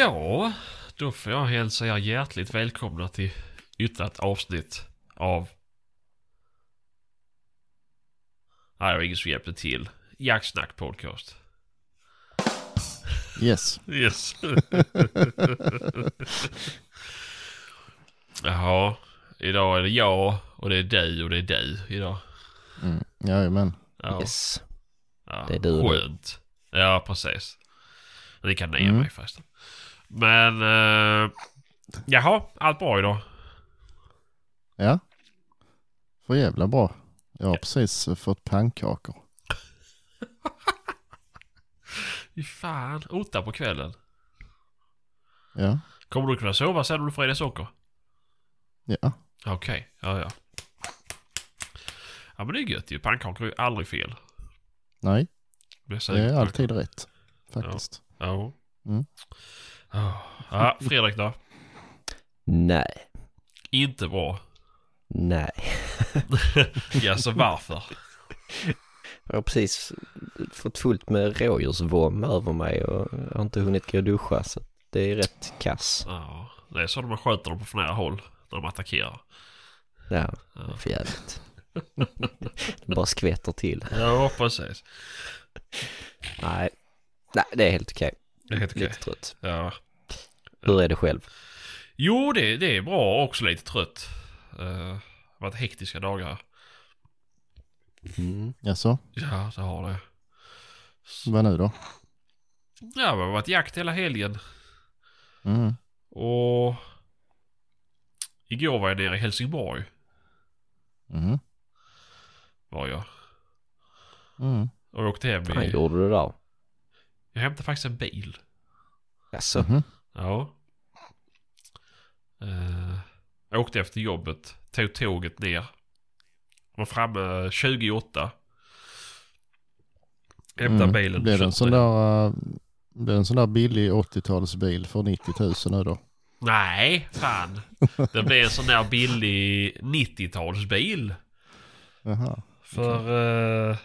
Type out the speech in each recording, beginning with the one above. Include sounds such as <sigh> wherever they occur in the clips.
Ja, då får jag hälsa er hjärtligt välkomna till ytterligare ett avsnitt av... Nej, det var ingen som hjälpte till. Jacksnack podcast. Yes. Yes. <laughs> Jaha, idag är det jag och det är du och det är du idag. Mm. Jajamän. Ja, Yes. ja. det är du. Skönt. Ja, precis. Ni kan ner Mm. mig förresten. Men... Uh, jaha, allt bra idag? Ja. För jävla bra. Jag har precis fått pannkakor. <laughs> Fy fan, åtta på kvällen. Ja. Kommer du kunna sova sen om du får i dig socker? Ja. Okej, ja ja. Ja men det är gött ju. Pannkakor är ju aldrig fel. Nej, det är alltid rätt. Faktiskt. Ja. Mm. Ja. ja, Fredrik då? Nej. Inte bra. Nej. <laughs> Ja, så varför? Jag har precis fått fullt med rådjursvom över mig och har inte hunnit gå och duscha så det är rätt kass. Ja, det är så man sköter dem på för nära håll när de attackerar. Ja, är för jävligt. <laughs> Det bara skvätter till. Ja, precis. Nej. Nej, det är helt okej. Det är helt okej. Lite trött. Ja. Hur är det själv? Jo, det, det är bra. Också lite trött. Uh, det har varit hektiska dagar. Mm. Jaså, Ja, det har det. vad nu då? Ja, det har varit jakt hela helgen. Mm. Och igår var jag nere i Helsingborg. Mm. Var jag. Mm. Och åkte hem Vad i... gjorde du där? Jag hämtade faktiskt en bil. Jaså? Mhm. Ja. Uh, jag åkte efter jobbet. Tog tåget ner. Var framme 28. Hämtade Mm. bilen. Blev det en sån där, uh, blev en sån där billig 80-talsbil för 90 000 nu då? Nej, fan. Det blev en sån där billig 90-talsbil. Jaha. För... eh,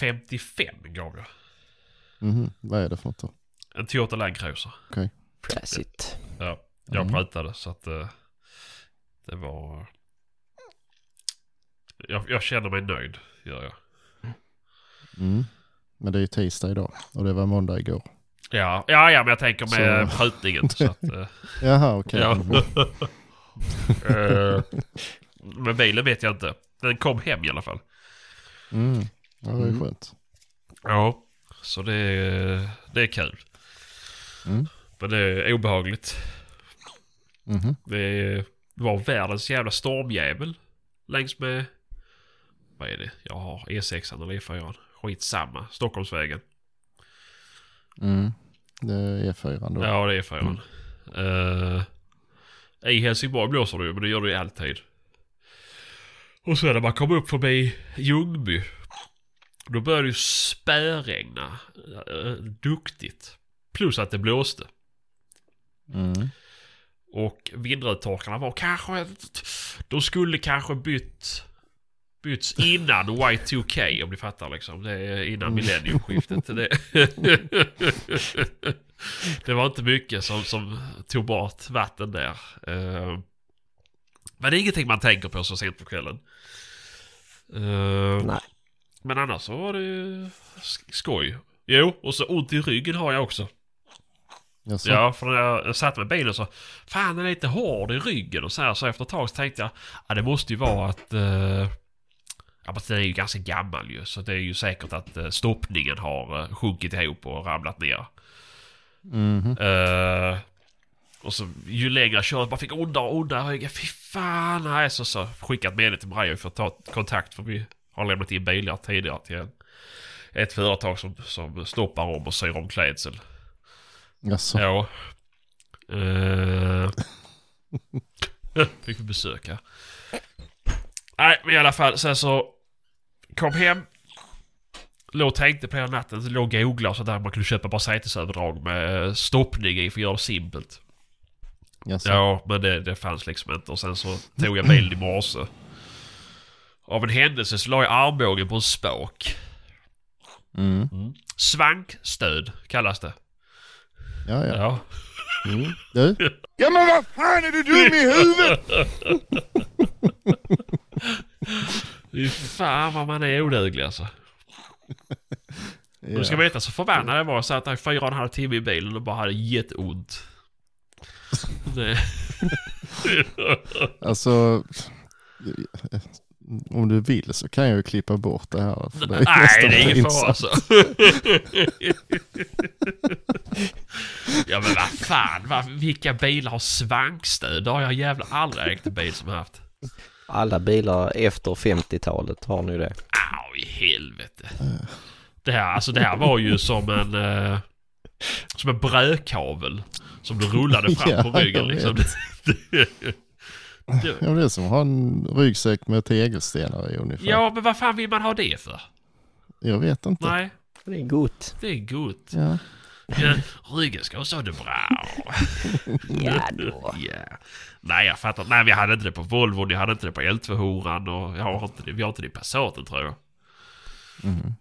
55 gav jag. Mhm. Vad är det för något då? En Toyota Land Cruiser. Precis. Ja, jag Mm. pratade så att eh, det var... Jag, jag känner mig nöjd, gör jag. Mm. Men det är ju tisdag idag och det var måndag igår. Ja, ja, ja men jag tänker med Så- prutningen. så att, eh, <laughs> Jaha, okej. ja. Mhm. <laughs> Eh, men bilen vet jag inte. Den kom hem i alla fall. Mm. Ja, det är Mm. skönt. Ja, så det, är- det är kul. Mm. Men det är obehagligt. Mhm. Det var världens jävla stormjävel längs med... Vad är det? Jag har E6 eller E4. Skitsamma. Stockholmsvägen. Mm. Det är E4 då. Ja, det är E4. Uh, I Helsingborg blåser det ju, men det gör det ju alltid. Och sen när man kommer upp förbi Ljungby. Då börjar det ju spöregna. Uh, duktigt. Plus att det blåste. Mm. Och vindrutetorkarna var kanske... De skulle kanske bytt... Bytts innan Y2K om ni fattar liksom. Det är innan Mm. millenniumskiftet. Det, <laughs> det var inte mycket som, som tog bort vatten där. Eh, Men det är ingenting man tänker på så sent på kvällen. Eh, Nej. Men annars så var det ju sk- skoj. Jo, och så ont i ryggen har jag också. Jaså? Ja, för när jag, satt med bilen så Fan den är lite hård i ryggen och så här. Så efter ett tag så tänkte jag Ja det måste ju vara att eh, Ja men den är ju ganska gammal ju. Så det är ju säkert att eh, stoppningen har eh, sjunkit ihop och ramlat ner. Mhm. Eh, och så ju längre jag körde bara fick ondare och ondare ryggen. Fy fan. Nej, så, så skickat meddelande till Maria för att ta kontakt. För vi har lämnat in bilar tidigare till ett företag som, som stoppar om och syr om klädsel. Jaså? Ja. Uh... <laughs> Fick vi besöka. Nej, men i alla fall sen så kom hem. Låg och tänkte på hela natten. Så låg och googlade och sådär. Man kunde köpa bara sätesöverdrag med stoppning i för att göra det simpelt. Jaså? Ja, men det, det fanns liksom inte. Och sen så tog jag bilen i morse. Av en händelse så la jag armbågen på en spak. Mm. Svankstöd kallas det. Ja, ja. Ja. Mm. Du, <laughs> Ja men vad fan är du dum i huvudet? <laughs> Fy fan vad man är oduglig alltså. ja. Du ska veta så förbannad jag var. Jag satt där i fyra och en halv timme i bilen och bara hade jätteont. <laughs> Alltså, om du vill så kan jag ju klippa bort det här. För det är Nej, det är ingen fara alltså. <laughs> ja men vad fan, vad, vilka bilar har svankstöd? Det har jag jävla aldrig ägt en bil som har haft. Alla bilar efter 50-talet har nu det. Au i helvete. Det här, alltså det här var ju som en... Eh, som en brödkavel. Som du rullade fram <laughs> Ja, på ryggen jag <laughs> Ja, det är som att ha en ryggsäck med tegelstenar i ungefär. ja men vad fan vill man ha det för? Jag vet inte. Nej, Det är gott. det är gott. Ja. Ja, ryggen ska ha det bra. <laughs> Ja då. Ja. Nej jag fattar. Nej jag hade inte det på Volvo, jag hade inte det på L2-horan och jag har inte det, vi har inte det i Passaten tror jag.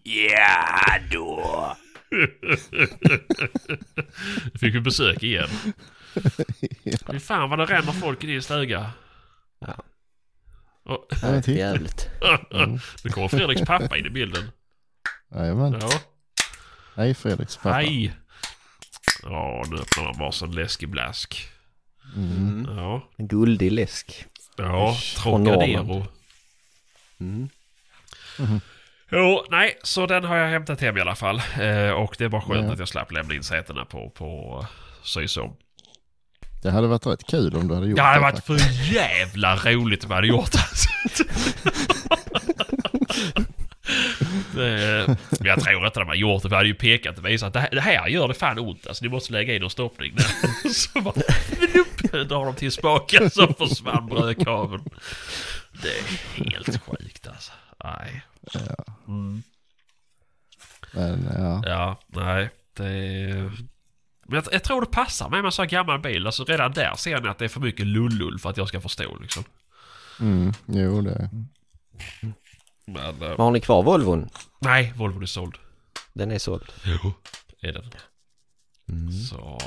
Ja då. <laughs> Fick vi besök igen. <laughs> Fy fan vad det ränner folk i din stuga. Ja. Och, Ja. Jävligt. nu kommer Fredriks pappa in i bilden. Jajamän. Ja, Hej Fredriks pappa. hej. Ja, nu öppnar han varsin läskig blask. Mm. Ja, En guldig läsk. ja, Trocadero. Mm. Jo, nej, så den har jag hämtat hem i alla fall. Eh, och det var skönt Ja. att jag slapp lämna in sätena på, på Sysom. Det hade varit rätt kul om du hade gjort Det hade det. varit för jävla roligt om jag hade gjort det. <laughs> Men jag tror inte de har gjort det, för jag hade ju pekat och visat att det här, det gör det fan ont. Alltså ni måste lägga in en stoppning där. <laughs> Så bara, flupp, drar de till spaken så försvann brödkaveln. Det är helt sjukt alltså. Nej. Mm. Men ja. Ja, nej. Det är... Men jag, jag tror det passar mig med en sån här gammal bil. Alltså redan där ser ni att det är för mycket lullull för att jag ska förstå liksom. Mm. Jo, det. Men... eh, Har ni kvar Volvon? nej, Volvo är såld. Den är såld. Jo, är den. Mm. Så...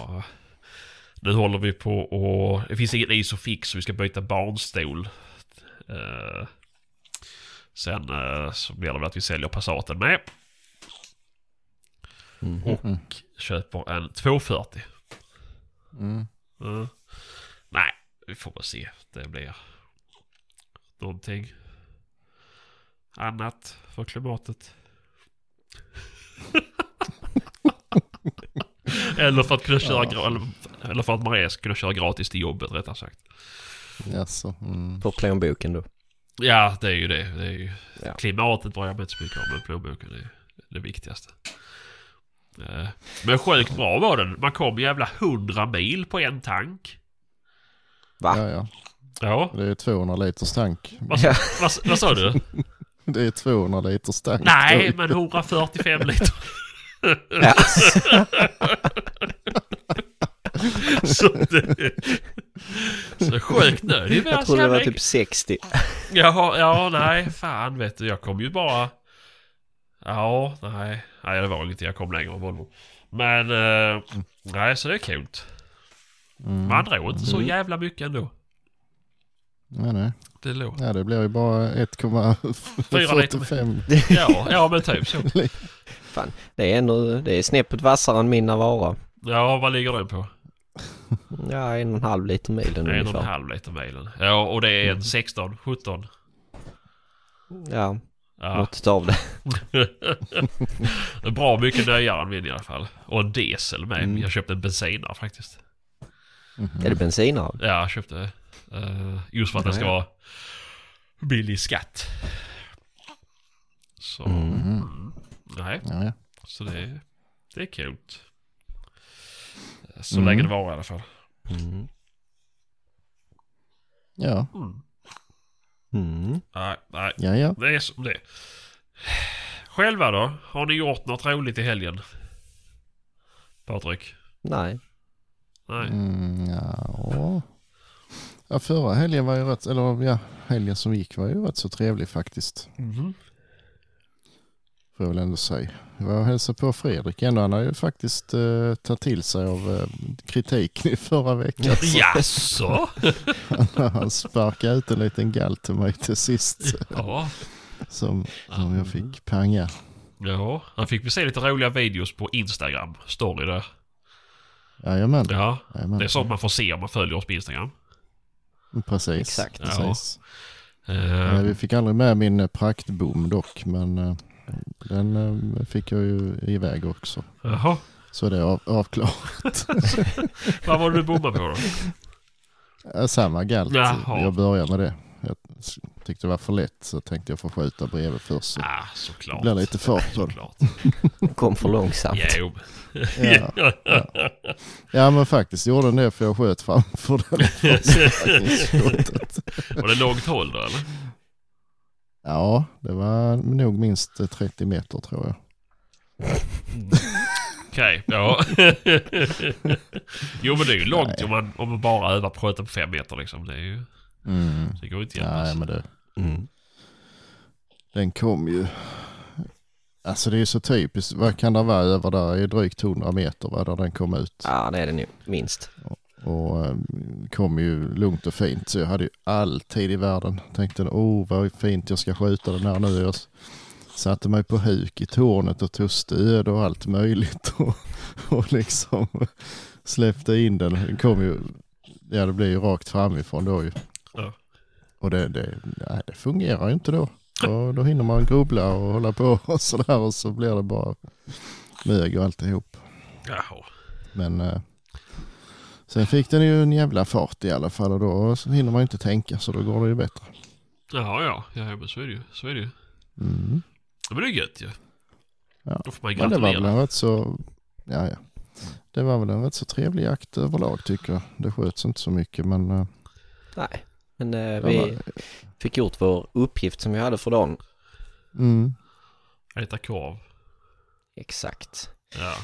Nu håller vi på och... Det finns ingen Isofix så vi ska byta barnstol. Eh, sen eh, så blir det väl att vi säljer Passaten med. Mhm. Och köper en 240. Mm. Mm. Nej, vi får väl se. Det blir någonting annat för klimatet. <laughs> eller för att kunna köra gra- eller, eller för att Maria ska kunna köra gratis till jobbet rättare sagt. Jaså. Mm. På plånboken då. Ja, det är ju det. det är ju, Ja. Klimatet bryr jag mig inte så mycket om, men plånboken är det viktigaste. Eh, Men sjukt bra var den. Man kom jävla 100 mil på en tank. Va? Ja, ja. Ja, Det är 200 liters tank. vad, Ja. vad, vad sa du? <laughs> Det är 200 liters tank. Nej, men 145 liter. Ja. <laughs> så det... Så sjukt nöjd Jag trodde det var typ 60. Jaha, ja, nej, fan vet du. Jag kom ju bara... Ja, nej. Nej, det var inget. Jag kom längre med Volvo. Men, eh, nej, så det är kul. Mm. Man drog inte så jävla mycket ändå. Nej, nej. Det låg. Ja, det blir ju bara Fyra liter. 1,45. Ja, ja men typ så. <laughs> Fan, det är ändå, det är snäppet vassare än min Navara. Ja, vad ligger den på? <laughs> Ja, en och en halv liter milen En och en ungefär. halv liter milen. Ja, och det är en 16, 17. Ja, Ja. något av det. <laughs> Bra mycket nöjare än min i alla fall. Och en diesel med. Mm. Jag köpte en bensinare faktiskt. Är det bensinare? Ja, jag köpte eh, just för att den ska vara billig skatt. Så, Mm. mm. nej, Ja, så det, det är kul. Så Mm. länge det var i alla fall. Mm. Ja, Mm. Mm. Nej, nej, ja, ja. det är som det. Själva då? Har ni gjort något roligt i helgen? Patrik? Nej. Nej. Mm, ja. ja. Förra helgen var ju rätt, eller ja, helgen som gick var ju rätt så trevlig faktiskt. Mhm. Får jag väl ändå säga. Jag var och hälsade på Fredrik ändå. Han har ju faktiskt eh, tagit till sig av eh, kritiken i förra veckan. Jaså? <laughs> Han sparkade ut en liten gall till mig till sist. Ja. Som, som jag fick panga. Ja, han fick vi se lite roliga videos på Instagram. Story där. Jajamän. Ja, Jajamän. det är sånt man får se om man följer oss på Instagram. Precis. Exakt. Precis. Eh, Eh, Vi fick aldrig med min praktbom dock. Men eh, den eh, fick jag ju iväg också. Jaha, Så det är av, avklarat. <laughs> vad var det du bommade på då? Samma galt. Jaha. Jag börjar med det. Jag tyckte det var för lätt så tänkte jag få skjuta bredvid först. Så Ah, det såklart. blir lite fart det. Såklart. Kom för långsamt. Jo. Ja, <laughs> ja. ja men faktiskt gjorde den det för jag sköt framför den. <laughs> Var det långt håll då eller? Ja, det var nog minst eh, 30 meter tror jag. Okej, ja. <laughs> jo men det är ju långt om man, om man bara övar på att skjuta på fem meter liksom. Det, är ju, Mm. det går ju inte jämnt. Nej, men det, Mm. den kom ju. Alltså det är så typiskt. Vad kan det vara över där? Det är drygt 100 meter va, där den kom ut. Ja, det är det nu. Minst. Och eh, kom ju lugnt och fint. Så jag hade ju all tid i världen. Tänkte, oh vad fint jag ska skjuta den här nu. Jag satte mig på huk i tornet och tog stöd och allt möjligt. <laughs> Och, och liksom släppte in den. Den kom ju, ja det blev ju rakt framifrån då ju. Ja. Och det, det, nej, det fungerar ju inte då. Och då hinner man grubbla och hålla på <laughs> och sådär och så blir det bara mög och alltihop. Jaha. Men eh, sen fick den ju en jävla fart i alla fall och då så hinner man ju inte tänka så då går det ju bättre. Jaha ja, ja men så är det ju. Så är det ju. Mm. Ja, Men det är gött ju. Ja. Då får man ju Men det var väl gratulera. en rätt så, ja ja. Det var väl en rätt så trevlig jakt överlag tycker jag. Det sköts inte så mycket men eh, Nej, men eh, vi var, fick gjort vår uppgift som vi hade för dagen. mm, Äta korv. Exakt. Ja.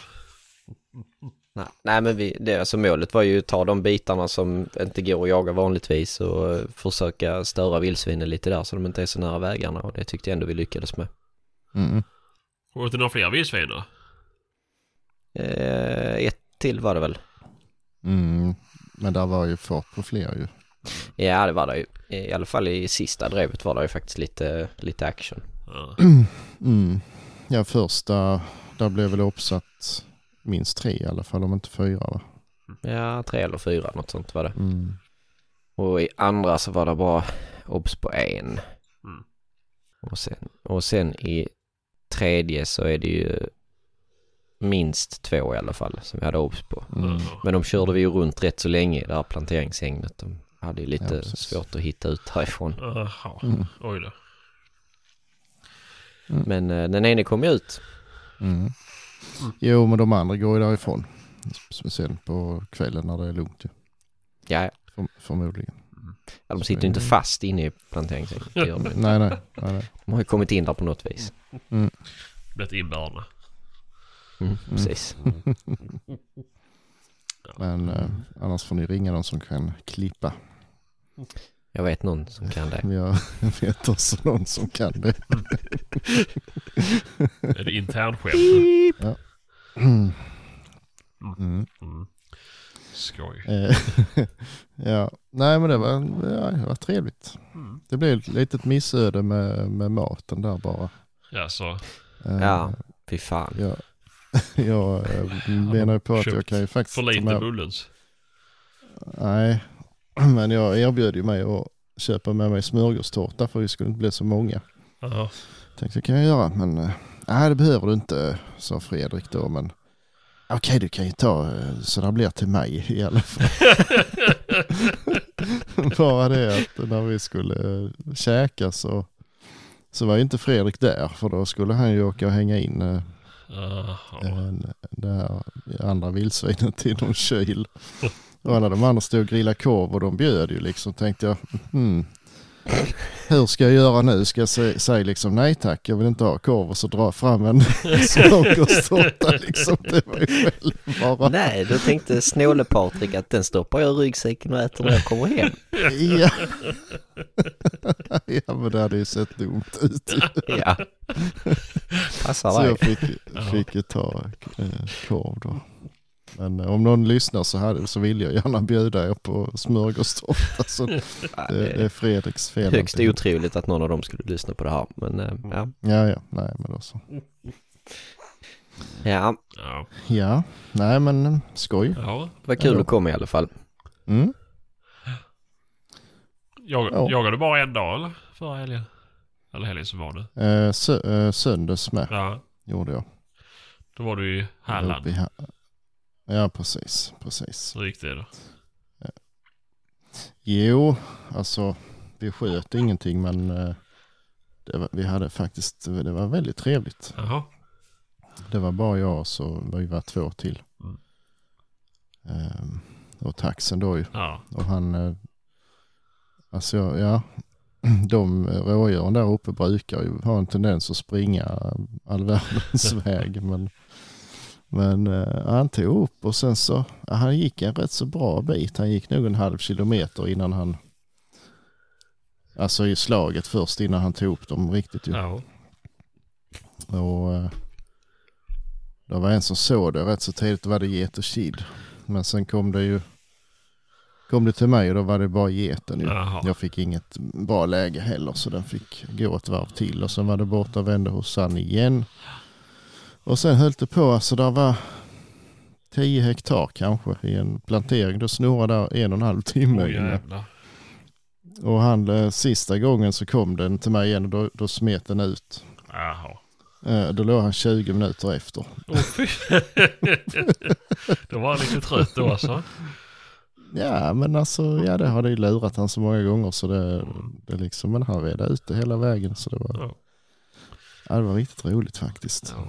Nej, nej men vi, det, alltså målet var ju att ta de bitarna som inte går att jaga vanligtvis och eh, försöka störa vildsvinen lite där så de inte är så nära vägarna och det tyckte jag ändå vi lyckades med. mm, Har du några fler vildsvin då? Eh, ett till var det väl? mm. Men där var ju fart på fler ju. Ja det var det ju. I alla fall i sista drevet var det ju faktiskt lite, lite action. Ja. <clears throat> Mm. Ja första, där blev väl uppsatt minst tre i alla fall om inte fyra va? Ja, tre eller fyra något sånt var det. Mm. Och i andra så var det bara obs på en. Mm. Och, sen, och sen i tredje så är det ju minst två i alla fall som vi hade obs på. Mm. Ja. Men de körde vi ju runt rätt så länge i det här planteringshägnet. De hade ju lite Ja, svårt att hitta ut härifrån. Jaha. Mm. Oj då. Men eh, den ene kom ju ut. Mm. Jo, men de andra går ju därifrån. Speciellt på kvällen när det är lugnt ju. Ja, Förm- förmodligen. ja, de sitter ju inte fast inne i inte. Nej, nej. nej, nej. de har ju kommit in där på något vis. Blivit inbärna. Mm, precis. <laughs> Men eh, annars får ni ringa någon som kan klippa. Jag vet någon som kan det. Vi har, <laughs> jag vet också någon som kan det. Är det internskämt? Mm. Mm. Skoj. Eh, <laughs> ja, nej men det var, ja, det var trevligt. Mm. Det blev ett litet missöde med, med maten där bara. Ja, så. Eh, Ja, fy fan. Jag, <laughs> jag eh, menar ju på att jag kan ju faktiskt För lite med- Bullens. Nej, <clears throat> men jag erbjöd ju mig att köpa med mig smörgåstårta för vi skulle inte bli så många. Jaha. Tänkte det kan jag göra men nej det behöver du inte sa Fredrik då men okej du kan ju ta eh, så det blir till mig i alla fall. <laughs> Bara det att när vi skulle eh, käka så, så var ju inte Fredrik där för då skulle han ju åka och hänga in eh, det här andra vildsvinet till någon kyl. Och alla de andra stod och grillade korv och de bjöd ju liksom tänkte jag. Hmm, hur ska jag göra nu? Ska jag sä- säga liksom nej tack, jag vill inte ha korv och så dra fram en <laughs> <laughs> smörgåstårta liksom. Det var ju själv bara. Nej, då tänkte snåle-Patrik att den stoppar jag i ryggsäcken och äter när jag kommer hem. Ja. <laughs> ja men det hade ju sett dumt ut. Ja. Passar Så jag fick, fick ju ta eh, korv då. Men om någon lyssnar så, hade, så vill jag gärna bjuda er på smörgåstårta. <laughs> Så det, det är Fredriks fel. högst otroligt att någon av dem skulle lyssna på det här. Men eh, ja. Ja, ja, nej men då så. ja, Ja. Ja, nej men eh, skoj. ja. det var kul Ja. att komma i alla fall. Mm. Jag, Ja. Jagade bara en dag eller? Förra helgen? Eller helgen som var det. Eh, sö- eh, söndags med Ja. gjorde jag. Då var du i Halland. Uppe i Ha- Ja, precis, precis. Hur gick det då? Jo, alltså vi sköt ingenting men eh, var, vi hade faktiskt, det var väldigt trevligt. Jaha. Det var bara jag och så vi var två till. Mm. Ehm, och taxen då ju. Ja. Och han, eh, alltså ja, <clears throat> de rådjuren där uppe brukar ju ha en tendens att springa all världens <laughs> väg. Men, men eh, han tog upp och sen så, ja, han gick en rätt så bra bit. Han gick nog en halv kilometer innan han, alltså i slaget först innan han tog upp dem riktigt ju. Ja. Och eh, det var en som såg det rätt så tidigt, då var det get och kid. Men sen kom det ju, kom det till mig och då var det bara geten ju. Jaha. Jag fick inget bra läge heller så den fick gå ett varv till och sen var det borta och vände hos Sann igen. Och sen höll det på, alltså där var 10 hektar kanske i en plantering. Då snurrade där en och en halv timme. Jävlar. och han, eh, sista gången så kom den till mig igen och då, då smet den ut. Jaha. Eh, Då låg han 20 minuter efter. Då var han lite trött då alltså. Ja men alltså, ja det hade ju lurat han så många gånger så det, det liksom, men han redde ut det hela vägen så det var, Ja. ja, det var riktigt roligt faktiskt. Ja.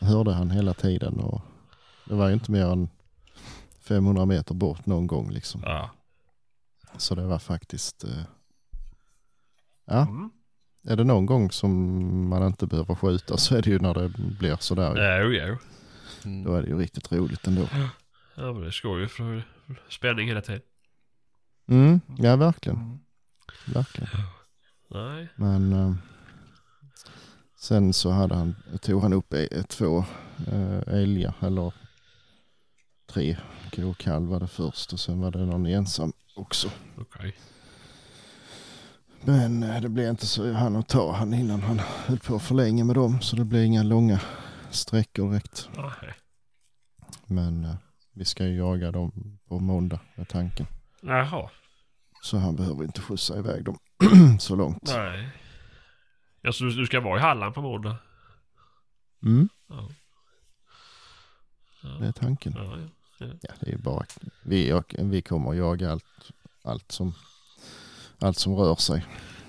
Hörde han hela tiden och det var ju inte mer än 500 meter bort någon gång liksom. Ja. Så det var faktiskt, eh, ja, Mm. är det någon gång som man inte behöver skjuta så är det ju när det blir sådär. Jo, jo. Då är det ju riktigt roligt ändå. Ja men det skoj ju för spänning hela tiden. Mm, ja verkligen. Verkligen. Nej. Men eh, sen så hade han, tog han upp e- två eh, älgar eller tre var det först och sen var det någon ensam också. Okej. Men eh, det blev inte så han att ta han innan han höll på för länge med dem så det blev inga långa sträckor direkt. Nej. Men eh, vi ska ju jaga dem på måndag med tanken. Jaha. Så han behöver inte skjutsa iväg dem <clears throat> så långt. Nej. Ja, så du, du ska vara i Halland på måndag? Mm, Ja. det är tanken. Ja, ja. Ja, det är bara, vi, jag, vi kommer att jaga allt, allt, som, allt som rör sig.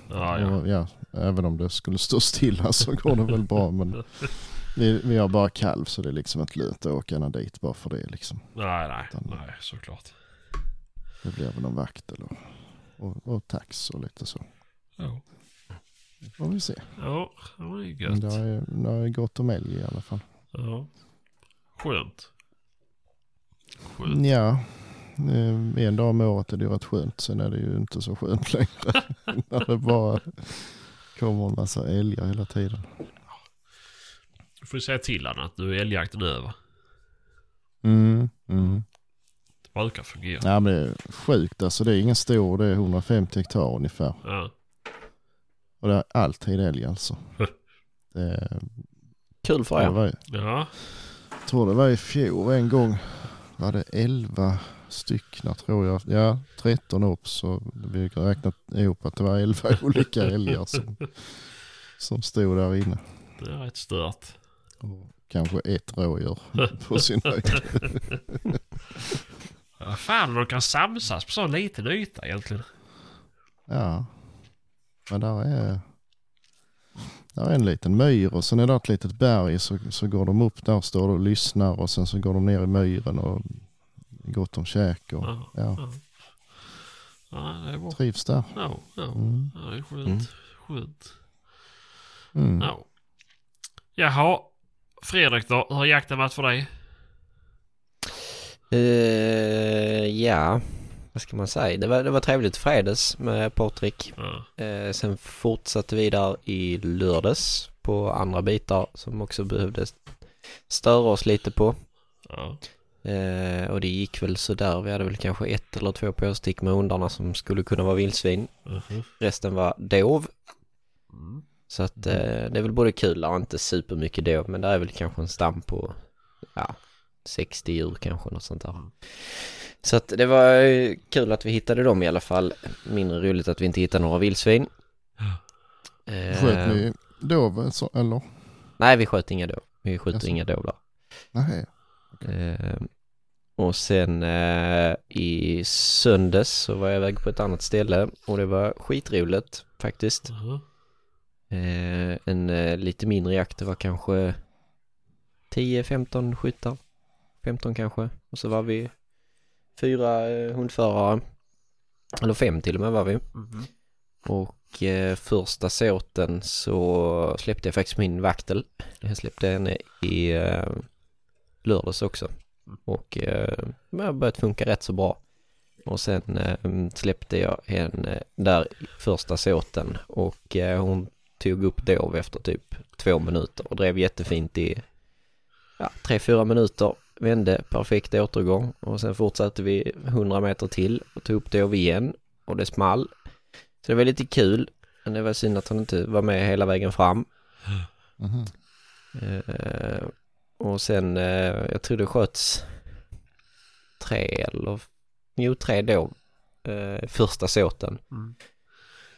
Ja, ja. Och, ja, även om det skulle stå stilla så går det väl bra. Men vi, vi har bara kalv så det är liksom inte lönt att åka ända dit bara för det. Liksom. Nej, nej, Utan- nej, såklart. Det blir väl någon vakt eller, och, och tax och lite så. Ja, Får vi se. ja det var ju gött. det är, det är gott om älg i alla fall. Ja. Skönt. Skönt. Ja, eh, en dag om året är det ju rätt skönt. Sen är det ju inte så skönt <laughs> längre. När det bara kommer en massa älgar hela tiden. Du får ju säga till honom att nu är älgjakten över. Mm, mm. Det brukar fungera. Ja, men det är sjukt alltså. Det är ingen stor, det är 150 hektar ungefär. Ja. Och det är alltid älg alltså. <laughs> Det, Kul för det er. var, ju- Ja. jag tror det var i fjol en gång. Var det 11 stycken tror jag. Ja, 13 upp så vi har räknat ihop att det var 11 <laughs> olika älgar som, som stod där inne. Det är rätt stört. Och kanske ett rådjur <laughs> på sin höjd. Ja, fan de kan samsas på så liten yta egentligen. Ja, men där är, där är en liten myr och sen är det ett litet berg så, så går de upp där, står och lyssnar och sen så går de ner i myren och gott om käk och Ja. ja. Ja. Ja, det är bra. Trivs där. Ja, ja. Mm. ja det är skönt. Mm. Skönt. Mm. Ja. Jaha. Fredrik då? Hur har jakten varit för dig? Eh, ja, vad ska man säga? Det var, det var trevligt fredags med Patrik. Ja. Eh, sen fortsatte vi där i lördags på andra bitar som också behövde störa oss lite på. Ja. Eh, och det gick väl sådär. Vi hade väl kanske ett eller två påstick med hundarna som skulle kunna vara vildsvin. Mhm. Resten var dov. Mm. Så att eh, det är väl både kul och inte supermycket dov. Men det är väl kanske en stam på ja, 60 djur kanske något sånt där. Så att det var kul att vi hittade dem i alla fall. Mindre roligt att vi inte hittade några vildsvin. Eh, Sköt ni dov så, eller? Nej, vi sköt inga dov. Vi skjuter Jaså? inga dov där. Nej. Eh, och sen eh, i söndags så var jag iväg på ett annat ställe och det var skitroligt faktiskt. Eh, en eh, lite mindre jakt, det var kanske 10, 15 skyttar. 15 kanske. Och så var vi fyra eh, hundförare. Eller fem till och med var vi. Mhm. Och eh, första såten så släppte jag faktiskt min vaktel. Jag släppte henne i eh, lördags också. Och eh, det har börjat funka rätt så bra. Och sen eh, släppte jag henne där första såten och eh, hon tog upp dov efter typ två minuter och drev jättefint i ja, tre, fyra minuter. Vände perfekt återgång och sen fortsatte vi 100 meter till och tog upp dov igen och det small. Så det var lite kul. Men det var synd att hon inte var med hela vägen fram. Mhm. Eh, och sen, eh, jag tror det sköts tre eller, jo tre då, eh, första såten. Mm.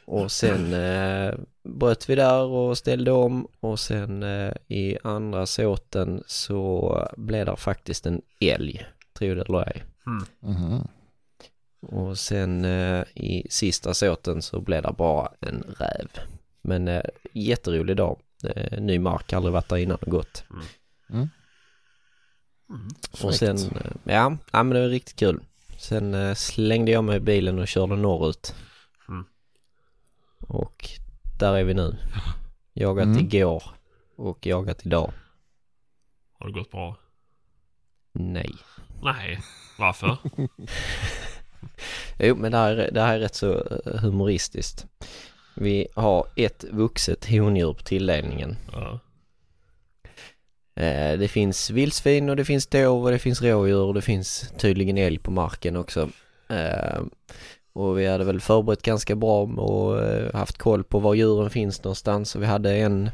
Och sen eh, bröt vi där och ställde om och sen eh, i andra såten så blev det faktiskt en älg, tror det eller ej. Mhm. Och sen eh, i sista såten så blev det bara en räv. Men eh, jätterolig dag. Eh, ny mark, aldrig varit där innan och gått. Mm. Och Fräckt. sen, eh, ja, ja men det var riktigt kul. Sen eh, slängde jag mig i bilen och körde norrut. Och där är vi nu. Jagat Mm. igår och jagat idag. Har det gått bra? Nej. Nej. Varför? <laughs> Jo, men det här, är- det här är rätt så eh, humoristiskt. Vi har ett vuxet hondjur på tilldelningen. Ja. Eh, Det finns vildsvin och det finns dov och det finns rådjur och det finns tydligen älg på marken också. Och vi hade väl förberett ganska bra och eh, haft koll på var djuren finns någonstans. Och vi hade en,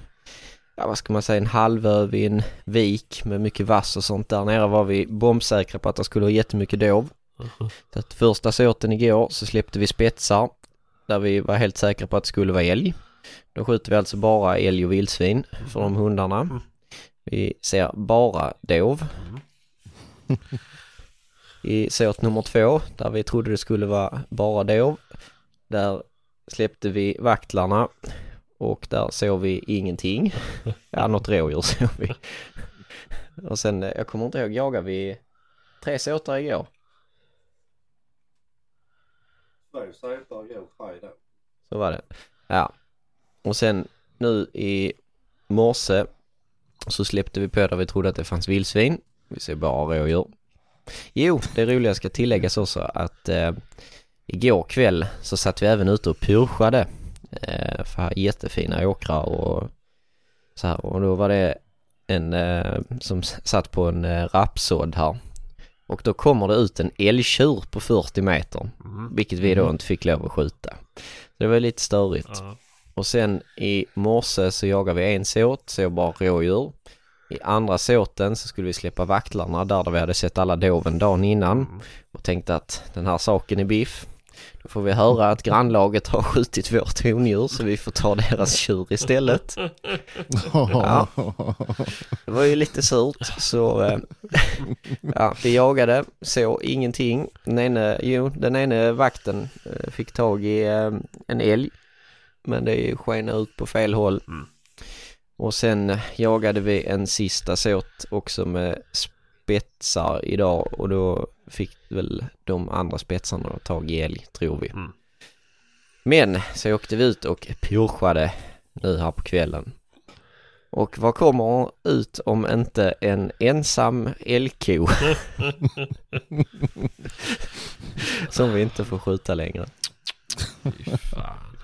ja vad ska man säga, en halvö vid en vik med mycket vass och sånt. Där nere var vi bombsäkra på att det skulle ha jättemycket dov. <laughs> Så att första såten igår så släppte vi spetsar där vi var helt säkra på att det skulle vara älg. Då skjuter vi alltså bara älg och vildsvin för de hundarna. Vi ser bara dov. <laughs> I såt nummer två, där vi trodde det skulle vara bara dov, där släppte vi vaktlarna och där såg vi ingenting. <laughs> Ja, något rådjur såg vi. Och sen, eh, jag kommer inte ihåg, jagade vi tre såtar igår? Så var det. Ja. Och sen nu i morse så släppte vi på där vi trodde att det fanns vildsvin. Vi ser bara rådjur. Jo, det roliga ska tilläggas också att eh, igår kväll så satt vi även ute och pyrschade. Eh, för jättefina åkrar och så här. Och då var det en eh, som satt på en eh, rapsådd här. Och då kommer det ut en älgtjur på 40 meter. Mhm. Vilket vi då inte fick lov att skjuta. Så det var lite störigt. Ja. Och sen i morse så jagade vi en såt, så bara rådjur. I andra såten så skulle vi släppa vaktlarna där, där vi hade sett alla doven dagen innan. Och tänkte att den här saken är biff. Då får vi höra att grannlaget har skjutit vårt hondjur så vi får ta deras tjur istället. Ja. Det var ju lite surt så eh, ja, vi jagade, såg ingenting. Den ene, jo, den ene vakten eh, fick tag i eh, en älg men det sken ut på fel håll. Mm. Och sen eh, jagade vi en sista såt också med spetsar idag och då fick väl de andra spetsarna tag i älg, tror vi. Mm. Men så åkte vi ut och pyrschade nu här på kvällen. Och vad kommer ut om inte en ensam älgko? <laughs> Som vi inte får skjuta längre. Fy fan.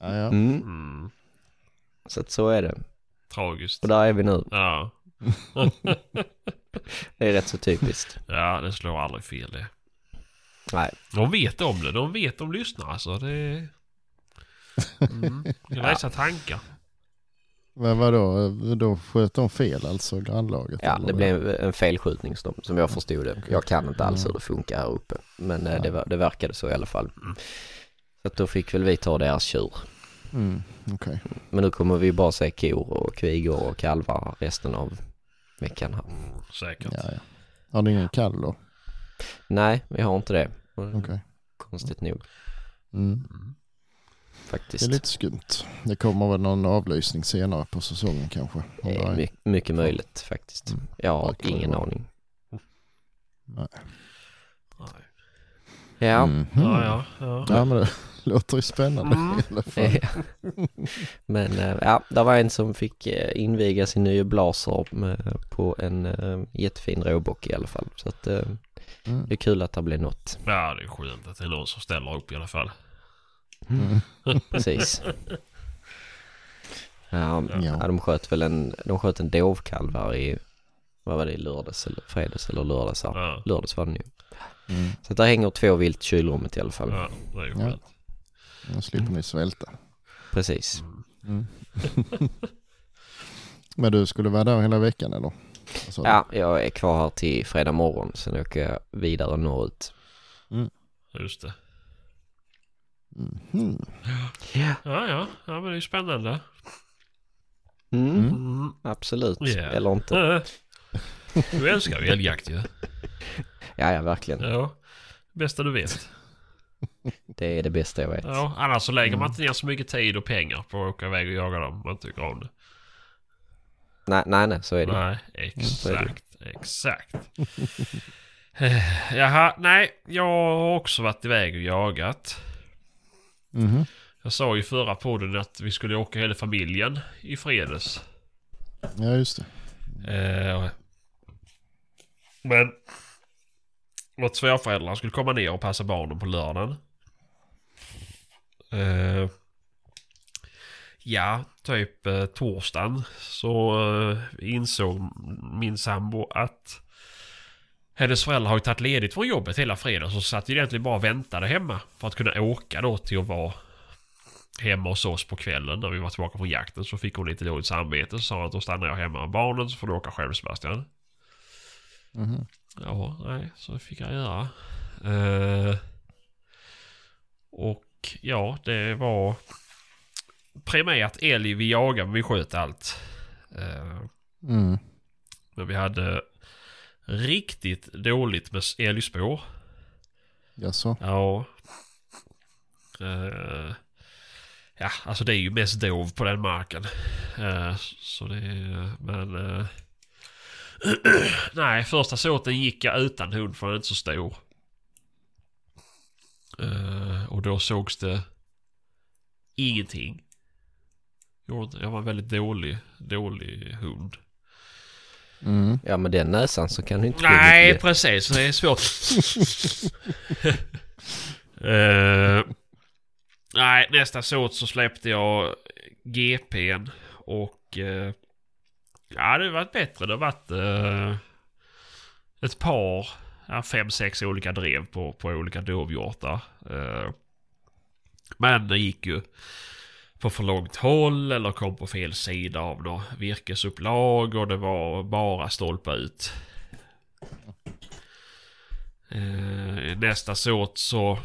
Ja, ja. Mm. Mm. Så att så är det. Tragiskt. Och där är vi nu. Ja. <laughs> Det är rätt så typiskt. ja, det slår aldrig fel det. Nej, De vet om det. De vet de lyssnar alltså. Det... Mm. Jag läsa tankar. Men vadå, då sköt de fel alltså, grannlaget? ja det blev en felskjutning som, som jag förstod det. Jag kan inte alls hur det funkar här uppe. Men eh, det, var- det verkade så i alla fall. Så att då fick väl vi ta deras tjur. Mm, okej. Men nu kommer vi bara se kor och kvigor och kalvar resten av veckan här. Säkert. Ja, ja. Har ni ingen kall då? Nej, vi har inte det. Okej. Konstigt nog Mm. Det faktiskt. är lite skumt. Det kommer väl någon avlysning senare på säsongen kanske? Det det my- mycket möjligt faktiskt. Jag har det ingen aning. Nej. Ja, Mhm. Ja, ja, ja. Ja, men det <laughs> låter ju spännande Mm. i alla fall. <laughs> men eh, ja, det var en som fick eh, inviga sin nya blaser på en eh, jättefin råbock i alla fall. Så att Mm. det är kul att det blir något. ja, det är skönt att det är någon som ställer upp i alla fall. Mm. <laughs> Precis. Ja, Ja. ja, de sköt väl en, de sköt en dovkalv här i, vad var det, lördags eller fredags eller lördags. Ja, Lördags var det nu. Mm. Så att där hänger två vilt i kylrummet i alla fall. ja det är ju Ja. Då slipper ni svälta. Precis. Mm. <laughs> men du skulle vara där hela veckan eller? Ja, jag är kvar här till fredag morgon. Sen åker jag vidare norrut. Just det. Mhm. Ja. Ja, ja, ja, men det är ju spännande. Mm, Mm. Mm. absolut. Ja. Eller inte. Du älskar ju älgjakt ju. Ja, ja, verkligen. Ja. Bästa du vet. Det är det bästa jag vet. Ja, annars så lägger man inte ner så mycket tid och pengar på att åka iväg och jaga dem. om Man tycker om det. Nej, nej, nej, så är det. Nej, är det. exakt. Exakt. Eh, Jaha, nej. Jag har också varit iväg och jagat. Mhm. Jag sa ju i förra podden att vi skulle åka hela familjen i fredags. Ja, just det. Eh, men vårt svärföräldrar skulle komma ner och passa barnen på lördagen. Eh, ja, typ eh, torsdagen så eh, insåg min sambo att hennes föräldrar har ju tagit ledigt från jobbet hela fredagen så satt ju egentligen bara och väntade hemma för att kunna åka då till att vara hemma hos oss på kvällen när vi var tillbaka från jakten så fick hon lite dåligt samvete så sa hon att då stannar jag hemma med barnen så får du åka själv Sebastian. Mhm. Ja, nej, så fick jag göra. Eh, och ja, det var primärt älg vi jagade, men vi sköt allt. Eh, Mm. men vi hade riktigt dåligt med älgspår. Jaså? Ja. Eh, ja, alltså det är ju mest dov på den marken. Eh, så det är, men... <clears throat> nej, första såten gick jag utan hund för den är inte så stor. Eh, och då sågs det ingenting. Jag var en väldigt dålig, dålig hund. Mm. Ja, med den näsan så kan du inte Nej, precis. Det är svårt. <laughs> Eh, nej, nästa såt så släppte jag GPn och... Uh, ja, det har varit bättre. Det har varit eh, ett par, ja, fem, sex olika drev på, på olika dovhjortar. Eh, men det gick ju på för långt håll eller kom på fel sida av något virkesupplag och det var bara stolpa ut. Eh, nästa såt så...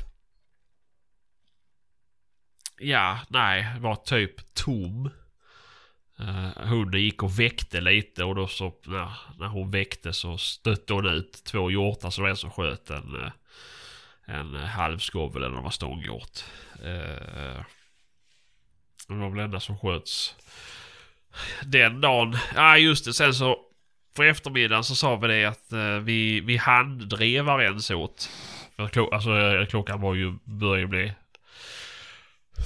Ja, nej, var typ tom. Eh, uh, hunden gick och väckte lite och då så när, när hon väckte så stötte hon ut två hjortar så det var en som sköt en, eh, en halvskovel eller vad stånghjort. Eh, uh, det var väl enda som sköts den dagen. Ja just det, sen så på eftermiddagen så sa vi det att uh, vi, vi handdrev varens åt. Klo- alltså, klockan var ju, började bli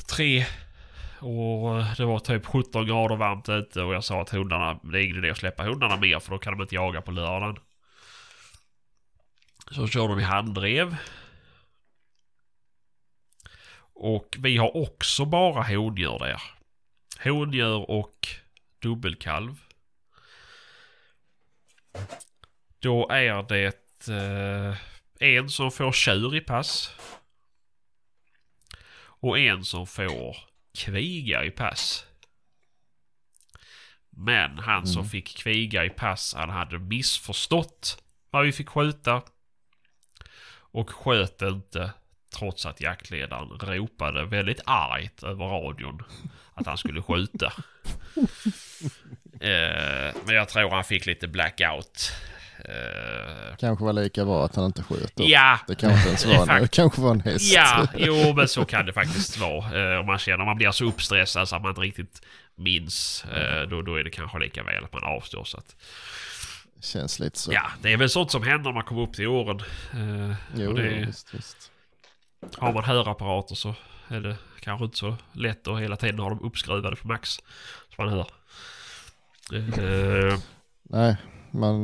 tre. Och det var typ 17 grader varmt ute och jag sa att hundarna, det är ingen idé att släppa hundarna mer för då kan de inte jaga på lördagen. Så körde vi handdrev. Och vi har också bara hondjur där. Hondjur och dubbelkalv. Då är det eh, en som får tjur i pass. Och en som får kviga i pass. Men han som Mm. fick kviga i pass, han hade missförstått vad vi fick skjuta. Och sköt inte trots att jaktledaren ropade väldigt argt över radion att han skulle skjuta. <laughs> eh, men jag tror han fick lite blackout. Eh, Kanske var lika bra att han inte sköt då. ja, Det kanske inte ens var <laughs> en, det kanske var en häst. Ja, jo men så kan det faktiskt vara. Eh, om man känner man blir så uppstressad så att man inte riktigt minns. Eh, då, då är det kanske lika väl att man avstår. Så att, Känns lite så. ja, det är väl sånt som händer när man kommer upp till åren. Jo, det, visst, visst. har man hörapparater så är det kanske inte så lätt att hela tiden ha dem uppskruvade på max. Så man hör. Nej, man,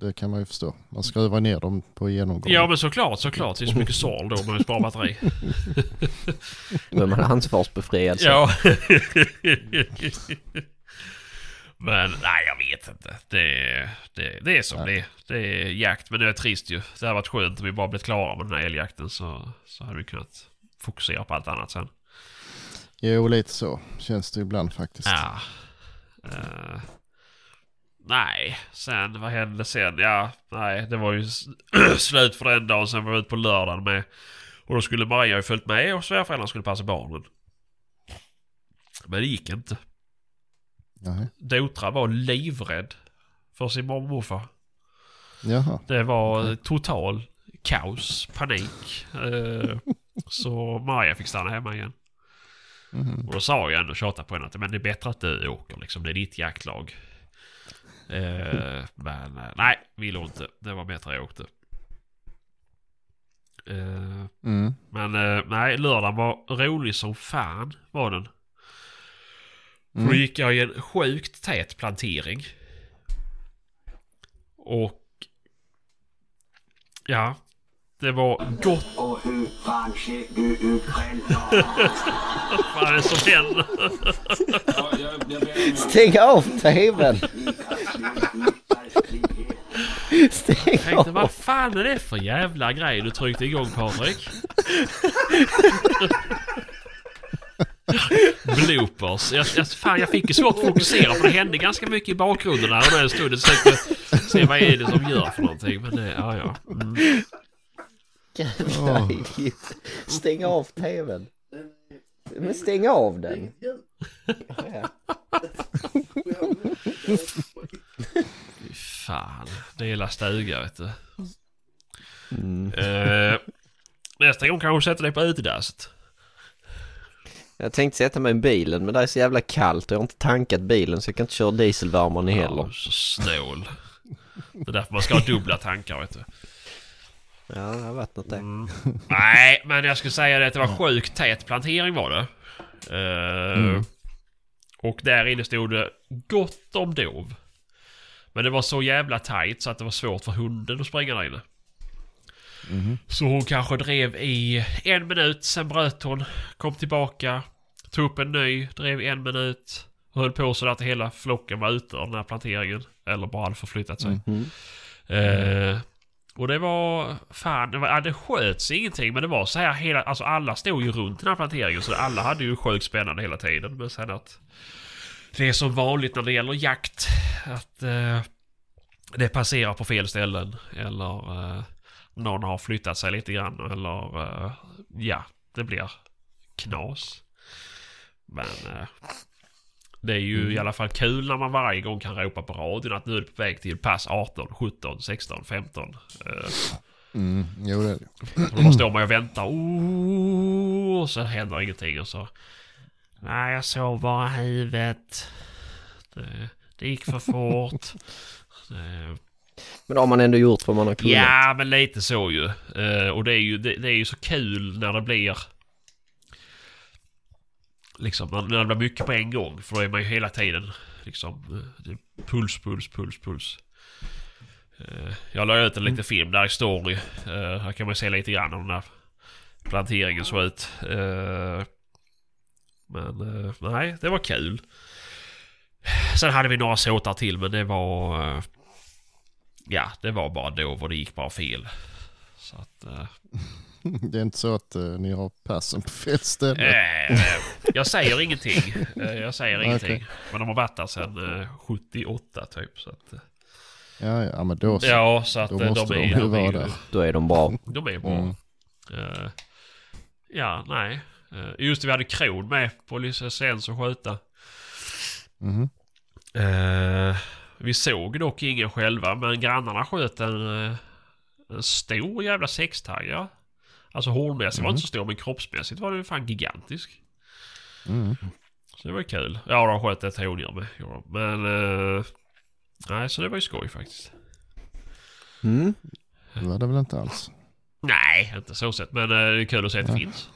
det kan man ju förstå. Man skruvar ner dem på genomgång. ja men såklart, såklart. Det är så mycket <laughs> sål då om man sparar batteri. <laughs> Då är man ansvarsbefriad. så. Ja. <laughs> men nej, jag vet inte. Det, det, det är som det är. Det är jakt, men det är trist ju. Det hade varit skönt om vi bara blivit klara med den här älgjakten så, så hade vi kunnat fokusera på allt annat sen. Jo, lite så känns det ibland faktiskt. Ja. Eh, nej, sen vad hände sen? Ja, nej, det var ju <clears throat> slut för den dagen. Sen var vi ute på lördagen med. Och då skulle Maria ju följt med och svärföräldrarna skulle passa barnen. Men det gick inte. Nej. Dotra var livrädd för sin mormor och morfar. Jaha, Det var total kaos, panik. Eh, <laughs> så Maria fick stanna hemma igen. Mhm. Och då sa jag ändå, tjatade på henne att men det är bättre att du åker liksom. Det är ditt jaktlag. Eh, men eh, nej, ville inte. Det var bättre jag åkte. Eh, mm. men eh, nej, lördagen var rolig som fan var den. För Då Mm. gick jag i en sjukt tät plantering. Och... Ja. Det var gott. <laughs> Och hur fan ser du ut själv? Vad fan är det som händer? Jag, jag. Stäng av tvn! Stäng Tänkte, vad av! fan är det för jävla grej du tryckte igång Patrik? Bloopers. Jag, jag, fan, jag fick ju svårt att fokusera för det hände ganska mycket i bakgrunden där och den stunden försökte se vad är det som gör för någonting. Men det, ja ja. Mm. Jävla idiot. Stäng av tvn. Men stäng av den. Ja. Fy fan. Det är hela stuga vet du. Mm. Eh, nästa gång kanske du sätter dig på utedasset. Jag tänkte sätta mig i bilen men det är så jävla kallt och jag har inte tankat bilen så jag kan inte köra dieselvärmaren Ja, heller. så snål. Det är därför man ska ha dubbla tankar vet du. Ja, det har varit något där. Mm. <laughs> Nej, men jag skulle säga det att det var sjukt tät plantering var det. Eh, Mm. Och där inne stod det gott om dov. Men det var så jävla tajt så att det var svårt för hunden att springa där inne. Mhm. Så hon kanske drev i en minut, sen bröt hon, kom tillbaka, tog upp en ny, drev en minut. Och höll på så att hela flocken var ute ur den här planteringen. Eller bara hade förflyttat sig. Mhm. Eh, och det var, fan, det, var, ja, det sköts ingenting men det var så här hela, alltså alla stod ju runt den här planteringen så alla hade ju sjukt spännande hela tiden. Men sen att det är som vanligt när det gäller jakt att eh, det passerar på fel ställen eller eh, någon har flyttat sig lite grann eller eh, ja, det blir knas. Men eh, det är ju i alla fall kul när man varje gång kan ropa på radion att nu är det på väg till pass 18, 17, 16, 15. Eh, Mm. Jo, det är det. då står man och väntar. Oh, och så händer ingenting och så... Nej, jag såg bara huvudet. Det, det gick för fort. <laughs> Eh, Men har man ändå gjort vad man har kunnat? Ja, men lite så ju. Eh, och det är ju, det, det är ju så kul när det blir... Liksom när, när det blir mycket på en gång. För då är man ju hela tiden liksom... eh, puls, puls, puls, puls. Eh, jag la ut en liten film där i story. Eh, här kan man se lite grann om den här planteringen såg ut. Men nej, det var kul. Sen hade vi några såtar till men det var... Ja, det var bara då och det gick bara fel. Så att... <laughs> <laughs> Det är inte så att eh, ni har passen på fel ställe. eh, jag säger ingenting. Eh, jag säger <laughs> ingenting. Men de har varit där sedan eh, 78 typ. Så att, Ja, ja, men då så. ja, så att då måste de de är, de är vara där. Då är de bra. De är bra. Mm. Eh, ja, nej. Just det, vi hade kron med på licens att skjuta. Mhm. Eh, vi såg dock ingen själva, men grannarna sköt en, en stor jävla sextaggare. Alltså hornmässigt var Mm. inte så stor, men kroppsmässigt var den fan gigantisk. Mm. Så det var ju kul. Ja, de sköt ett hondjur med. Men... eh, nej, så det var ju skoj faktiskt. Mm. Det var det väl inte alls. Nej, inte så sett. Men eh, det är kul att se att det Ja. finns.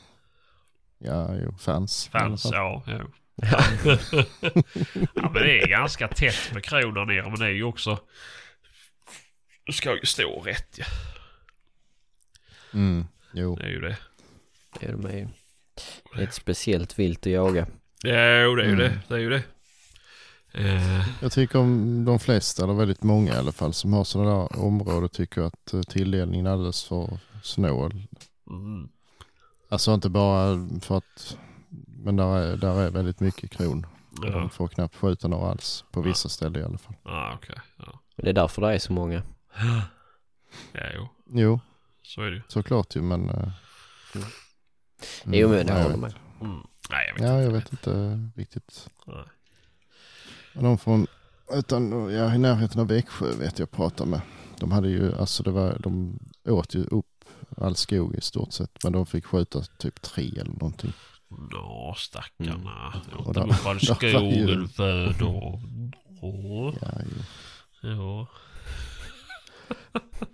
Ja, jo, fans. Fans, alla fall. ja. ja. <laughs> ja, men det är ganska tätt med kron där nere. Men det är ju också... Du ska ju stå rätt ja. Mm. Jo, Det är ju det. Det är de ju. Det är ett speciellt vilt att jaga. Ja, jo, det är ju Mm. det. Det är ju det. Eh, jag tycker om de flesta, eller väldigt många i alla fall, som har sådana där områden tycker att eh, tilldelningen är alldeles för snål. mm. Alltså inte bara för att, men där är, där är väldigt mycket kron. Ja, De får knappt skjuta några alls, på vissa ställen i alla fall. ah, okej. Ja. Det är därför det är så många. ja, jo. Jo, Så är det ju. såklart ju, men... eh, mm, Jo men det nej, håller med. Mm. Nej, jag vet Ja, inte. jag vet inte riktigt. Nej. De från, utan, ja, i närheten av Växjö vet jag pratade med. De hade ju, alltså det var, de åt ju upp all skog i stort sett. Men de fick skjuta typ tre eller någonting. Nå, stackarna. Och Mm. upp all där var ju- skogen föder. Åh, Ja, ju. ja.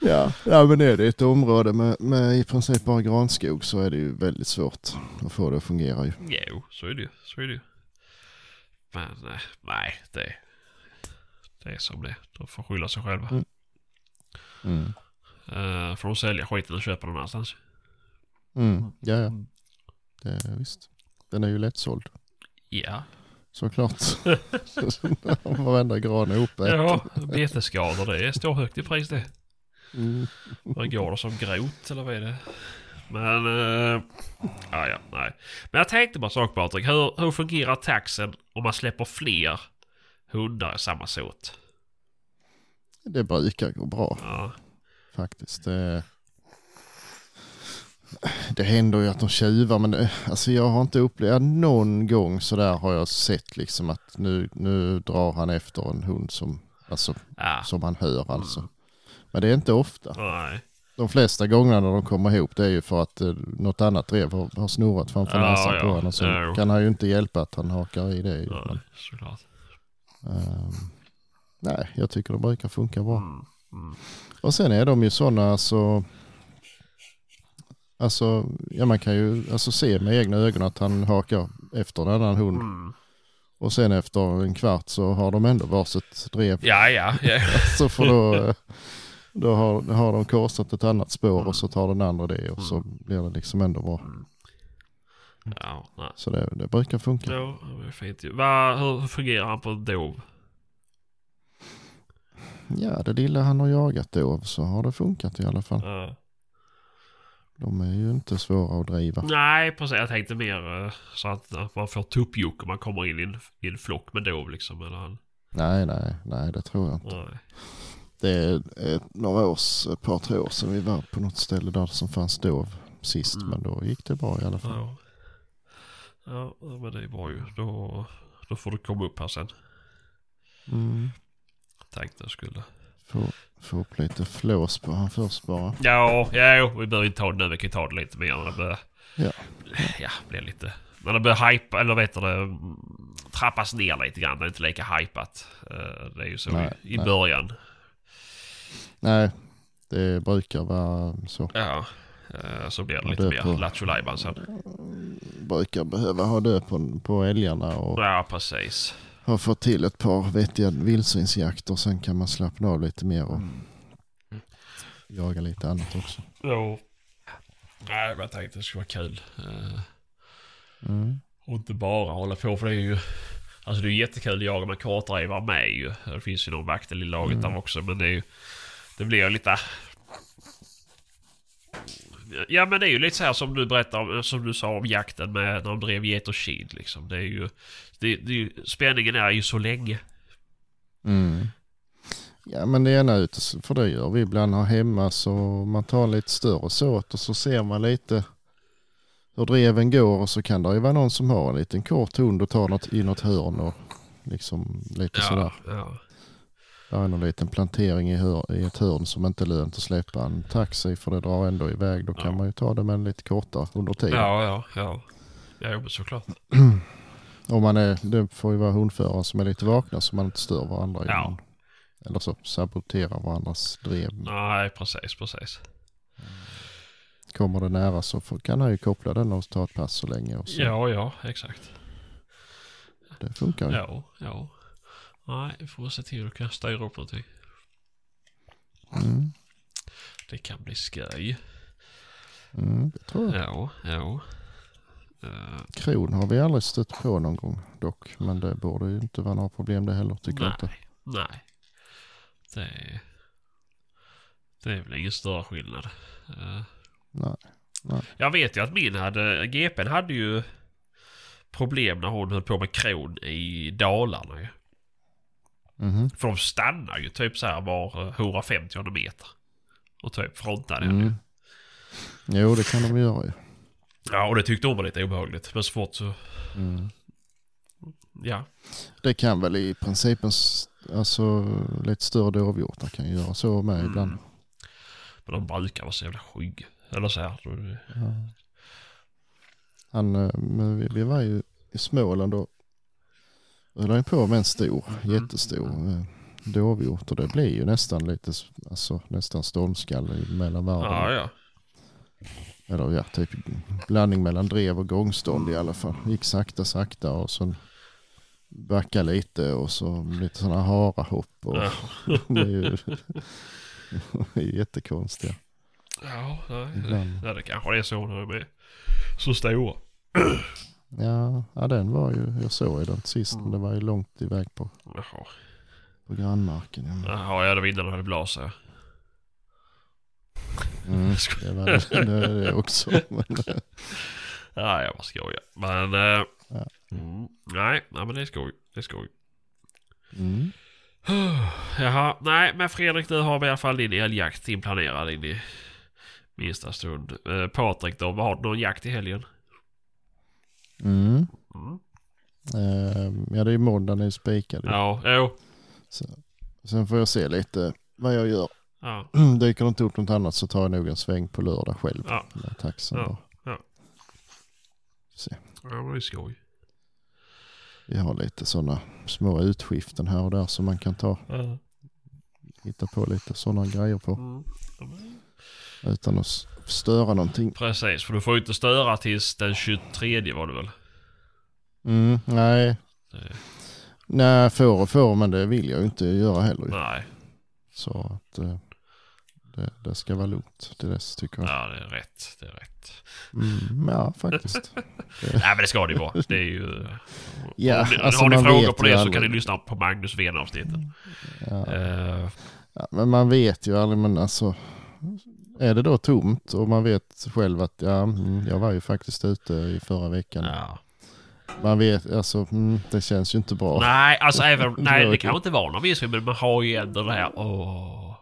Ja. ja men är det ett område med, med i princip bara granskog så är det ju väldigt svårt att få det att fungera ju. Jo, så är det ju. Så är det ju. Men eh, nej, det, det är som det. De får skylla sig själva. Mm. Mm. Uh, får de sälja skiten och köpa någon annanstans. Mm. Ja, ja. Det visst. Den är ju lättsåld. Ja. Såklart. <laughs> Varenda gran är uppäten. Ja, betesskador det står högt i pris det. Mm. Vad går det som grot eller vad är det? Men, uh, ja, ja, nej. Men jag tänkte bara sak Patrik. Hur, hur fungerar taxen om man släpper fler hundar i samma såt? Det brukar gå bra Ja, faktiskt. Det, det händer ju att de tjuvar men det, alltså jag har inte upplevt, någon gång så där har jag sett liksom att nu, nu drar han efter en hund som, alltså, ja. som han hör alltså. Men det är inte ofta. nej. De flesta gångerna när de kommer ihop det är ju för att eh, något annat drev har, har snurrat framför Ja, näsan ja. på honom. Så Ja, kan han ju inte hjälpa att han hakar i det. Nej, Men, såklart. ehm, nej, jag tycker det brukar funka bra. Mm, mm. Och sen är de ju sådana alltså, alltså ja man kan ju alltså se med egna ögon att han hakar efter en annan hund. Mm. Och sen efter en kvart så har de ändå varsitt drev. Ja, ja, ja. <laughs> Så för då, då har, har de korsat ett annat spår och så tar den andra det och så blir det liksom ändå bra. ja nej. Så det, det brukar funka. Ja, det är fint. Va, hur, fungerar han på dov? Ja, det lilla han har jagat då så har det funkat i alla fall. Ja. De är ju inte svåra att driva. Nej, precis. Jag tänkte mer eh, så att, att man får tuppjuck om man kommer in i en, i en flock med dov liksom. Eller han. Nej, nej, nej det tror jag inte. Nej. Det är ett, några års, ett par tre år sedan vi var på något ställe där som fanns dov sist. Mm. Men då gick det bra i alla fall. Ja. ja, men det är bra ju. Då, då får du komma upp här sen. Mm. Tänkte jag skulle. Få, få upp lite flås på han först bara. Ja, ja vi behöver inte ta det nu. Vi kan ta det lite mer när det börjar... Ja. Ja, blir lite... När det börjar hypa, eller vet du det, trappas ner lite grann. Det är inte lika hypat. Eh, Det är ju så Nej, i, i nej. början. Nej, det brukar vara så. Ja. eh, Så blir det Ja, lite det mer lattjo sen. Brukar behöva ha död på, på älgarna och Ja, precis. Ha fått till ett par vettiga vildsvinsjakter. Sen kan man slappna av lite mer och jaga lite annat också. Jo. Nej, jag tänkte det skulle vara kul. Eh, Mm. Och inte bara hålla på för det är ju... Alltså det är ju jättekul att jaga med kartdrivare med ju. Det finns ju någon vaktel i laget där också men det är ju... Det blir ju lite... Ja men det är ju lite så här som du berättade om, som du sa om jakten med när de drev get och kid liksom. Det är ju... Det, det spänningen är ju så länge. Mm. Ja men det ena ute, för det gör vi ibland här hemma så man tar lite större såt och så ser man lite hur dreven går och så kan det ju vara någon som har en liten kort hund och tar något i något hörn och liksom lite sådär. Ja, ja. Det är någon liten plantering i, hör, i ett hörn som inte är lönt att släppa en taxi för det drar ändå iväg. Då kan Ja. man ju ta det med en lite kortare under tiden. Ja, ja, ja. Ja, jo, men såklart. <clears throat> Om man är, det får ju vara hundförare som är lite vakna så man inte stör varandra. Ja. innan. Eller så saboterar varandras drev. Nej, precis, precis. Kommer det nära så får, kan han ju koppla den och ta ett pass så länge. Och så. Ja, ja, exakt. Det funkar ju. Ja, ja. Nej, vi får se till att kan styra upp någonting. Mm. Det kan bli skoj. Mm, det tror jag. Ja, ja. Eh, Kron har vi aldrig stött på någon gång dock. Men det borde ju inte vara några problem det heller tycker jag inte. nej. Det. Det är väl ingen större skillnad. Eh, Nej. jag vet ju att min hade... GPn hade ju problem när hon höll på med kron i Dalarna ju. Mhm. För de stannar ju typ så här var eh, 150 meter. Och typ frontade den ju. Mm. Jo det kan de göra ju. Ja, och det tyckte hon var lite obehagligt. Men så fort så... Mm. Ja. Det kan väl i princip en, s- alltså lite större dovhjortar kan ju göra så med Mm. ibland. Men de brukar vara så jävla skygga. Eller så här. Ja. Han, eh, men vi, vi var ju i Småland och höll han på med en stor, Mm. jättestor eh, dovhjort och det blir ju nästan lite, alltså nästan stormskall mellan varven. Ja, ja. Eller ja, typ blandning mellan drev och gångstånd i alla fall. Gick sakta, sakta och så backa lite och så lite sådana harahopp. Och Ja. <laughs> det är ju <laughs> det är jättekonstiga. Ja, nej. Ibland. ja, det kanske är så när de är så stora. <clears throat> Ja, ja, den var ju, jag såg ju den sist, men det var ju långt iväg på, Jaha. på grannmarken. Ja. Jaha, ja det var innan de hade blaser. Mm, det var det, det, också. Men, <laughs> Ja, jag bara skojar. Men... eh, Ja. mm, nej, nej, men det är skoj. Det är skoj. mm. <sighs> Jaha, nej men Fredrik du har i alla fall din älgjakt inplanerad in i minsta stund. Eh, Patrik då, har du någon jakt i helgen? Mm. Mm. Eh, ja, det är ju måndag ni spikade. Ja, jo. Så, sen får jag se lite vad jag gör. Ja, <clears throat> Dyker det inte upp något annat så tar jag nog en sväng på lördag själv ja. med taxen. Ja, ja. Se. ja men det är skoj. Vi har lite sådana små utskiften här och där som man kan ta, Ja. hitta på lite sådana grejer på Mm. Utan att störa någonting. Precis, för du får ju inte störa tills den 23 var det väl? Mm, nej, Det, nej får och får men det vill jag ju inte göra heller. nej, Så att eh, det, det ska vara lugnt till dess tycker jag. ja det är rätt. Det är rätt. Mm, ja, faktiskt. <laughs> Nej men det ska det ju vara. Det är ju... <laughs> Ja, om alltså har ni frågor på det så kan ni lyssna på Magnus Ven-avsnittet. Ja. Eh, Ja, men man vet ju aldrig, men alltså är det då tomt och man vet själv att ja, mm, jag var ju faktiskt ute i förra veckan. ja. Man vet, alltså mm, det känns ju inte bra. Nej, alltså <laughs> även... Det Nej, det kan inte vara någon vildsvin, men man har ju ändå det här... Åh.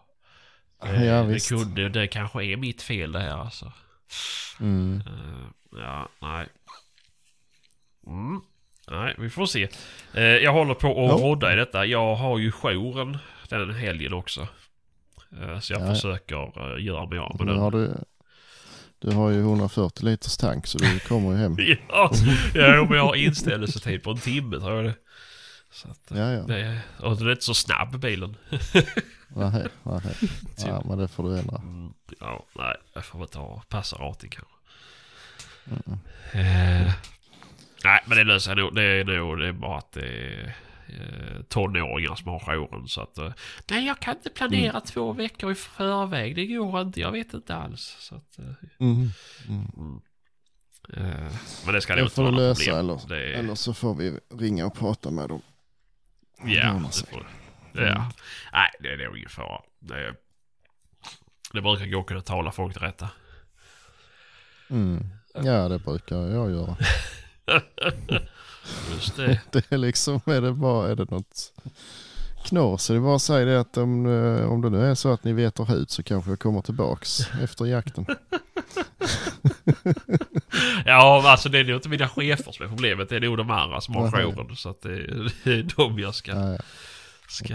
Eh, Ja, det, visst. kunde, det kanske är mitt fel det här alltså. Mm. Eh, ja, nej. Mm. Nej, vi får se. Eh, jag håller på att Ja. rodda i detta. Jag har ju jouren den helgen också. Eh, så jag Ja, försöker uh, göra mig av med den. har du, du har ju 140 liters tank så du kommer ju hem. <laughs> Ja, ja, men jag har inställelsetid på en timme tror jag det. Så att, eh, Ja, ja. det och den är inte så snabb bilen. <laughs> Nej, nej. <laughs> Ja, men det får du ändra. Mm, ja, nej, jag får väl ta rating kanske. Mm. Eh, nej, men det löser sig nog. Det är nog det är bara att det är eh, tonåringar som har jouren. Så att, eh, nej, jag kan inte planera Mm. två veckor i förväg. Det går inte. Jag vet inte alls. Så att, eh, Mm. Mm. mm. Men det ska Det inte vara något lösa problem. eller, är, eller så får vi ringa och prata med dem. Ja, det får Ja. Mm. Nej, det är nog ingen fara. Det, det brukar gå att kunna tala folk till rätta. Mm. Ja, det brukar jag göra. <laughs> Just det. <laughs> Det är liksom, är det bara, är det något knas så det är bara att säga det att om, eh, om det nu är så att ni vet ut så kanske jag kommer tillbaks efter jakten. <laughs> Ja, alltså det är nog inte mina chefer som är problemet. Det är nog de andra som har jouren. Så att det, är- det är de jag ska, ska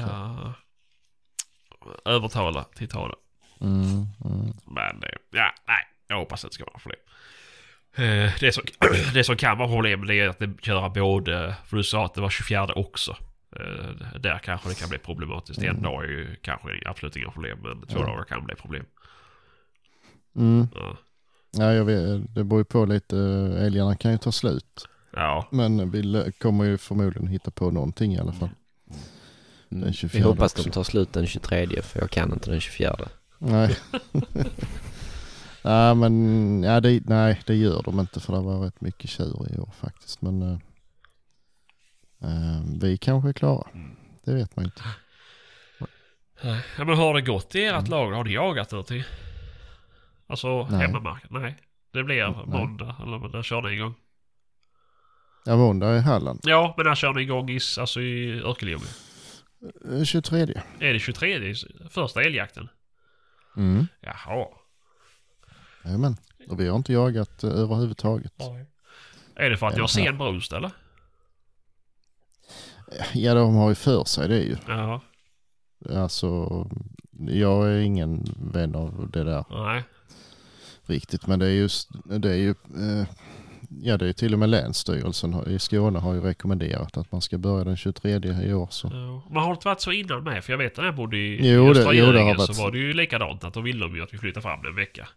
övertala till att ta det. Mm, mm. Men eh, ja, nej. Jag hoppas att det ska vara problem. Eh, Det som, <clears throat> det som kan vara problem det är att det köra både, för du sa att det var 24 också. Eh, Där kanske det kan bli problematiskt. En dag är ju kanske absolut inga problem, men två Ja. dagar kan bli problem. Mm. Ja. Ja, jag vet, det beror ju på lite, älgarna kan ju ta slut. Ja, Men vi kommer ju förmodligen hitta på någonting i alla fall. Mm. Den Vi 24 hoppas också. de tar slut den 23 för jag kan inte den 24. Nej. <laughs> <laughs> nej, men ja, det, nej, det gör de inte för det var rätt mycket tjur i år faktiskt. Men eh, eh, vi kanske är klara. Det vet man inte. Ja men har det gått i ert lag? Har ni jagat någonting? Alltså Nej. hemmamarken? Nej. Det blir Nej. måndag, eller när kör ni igång? Ja, måndag är Halland. Ja, men när kör ni igång i, alltså i Örkelljunga? Eh, 23. Är det 23 i första älgjakten? Mm. Jaha. Jajamän. Och vi har inte jagat eh, överhuvudtaget. Är det för att ni har sen brunst eller? Ja, de har ju för sig det ju. Ja. Alltså, jag är ingen vän av det där Nej. riktigt. Men det är just, det är ju, eh, ja det är till och med Länsstyrelsen i Skåne har ju rekommenderat att man ska börja den 23 i år. Så. Ja. Men har det inte varit så innan med? För jag vet när jag bodde i, Jo, i det- Östra jo, det har varit- så var det ju likadant. Att då ville de ju att vi flyttade fram det en vecka.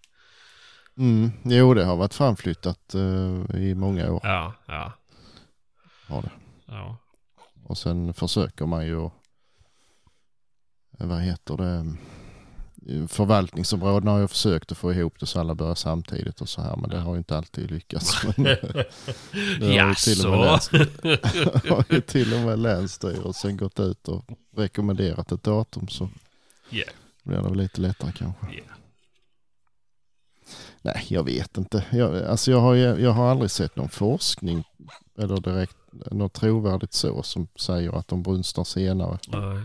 Mm, jo, det har varit framflyttat eh, i många år. Ja, ja. Har det. Ja. Och sen försöker man ju, eh, vad heter det, eh, förvaltningsområdena har ju försökt att få ihop det så alla börjar samtidigt och så här. Men det har ju inte alltid lyckats. <laughs> Eh, Jaså? <laughs> har ju till och med Länsstyrelsen gått ut och rekommenderat ett datum så Ja. blir det väl lite lättare kanske. Ja. Nej, jag vet inte. Jag, alltså jag, har, jag har aldrig sett någon forskning eller direkt något trovärdigt så som säger att de brunstar senare. Nej.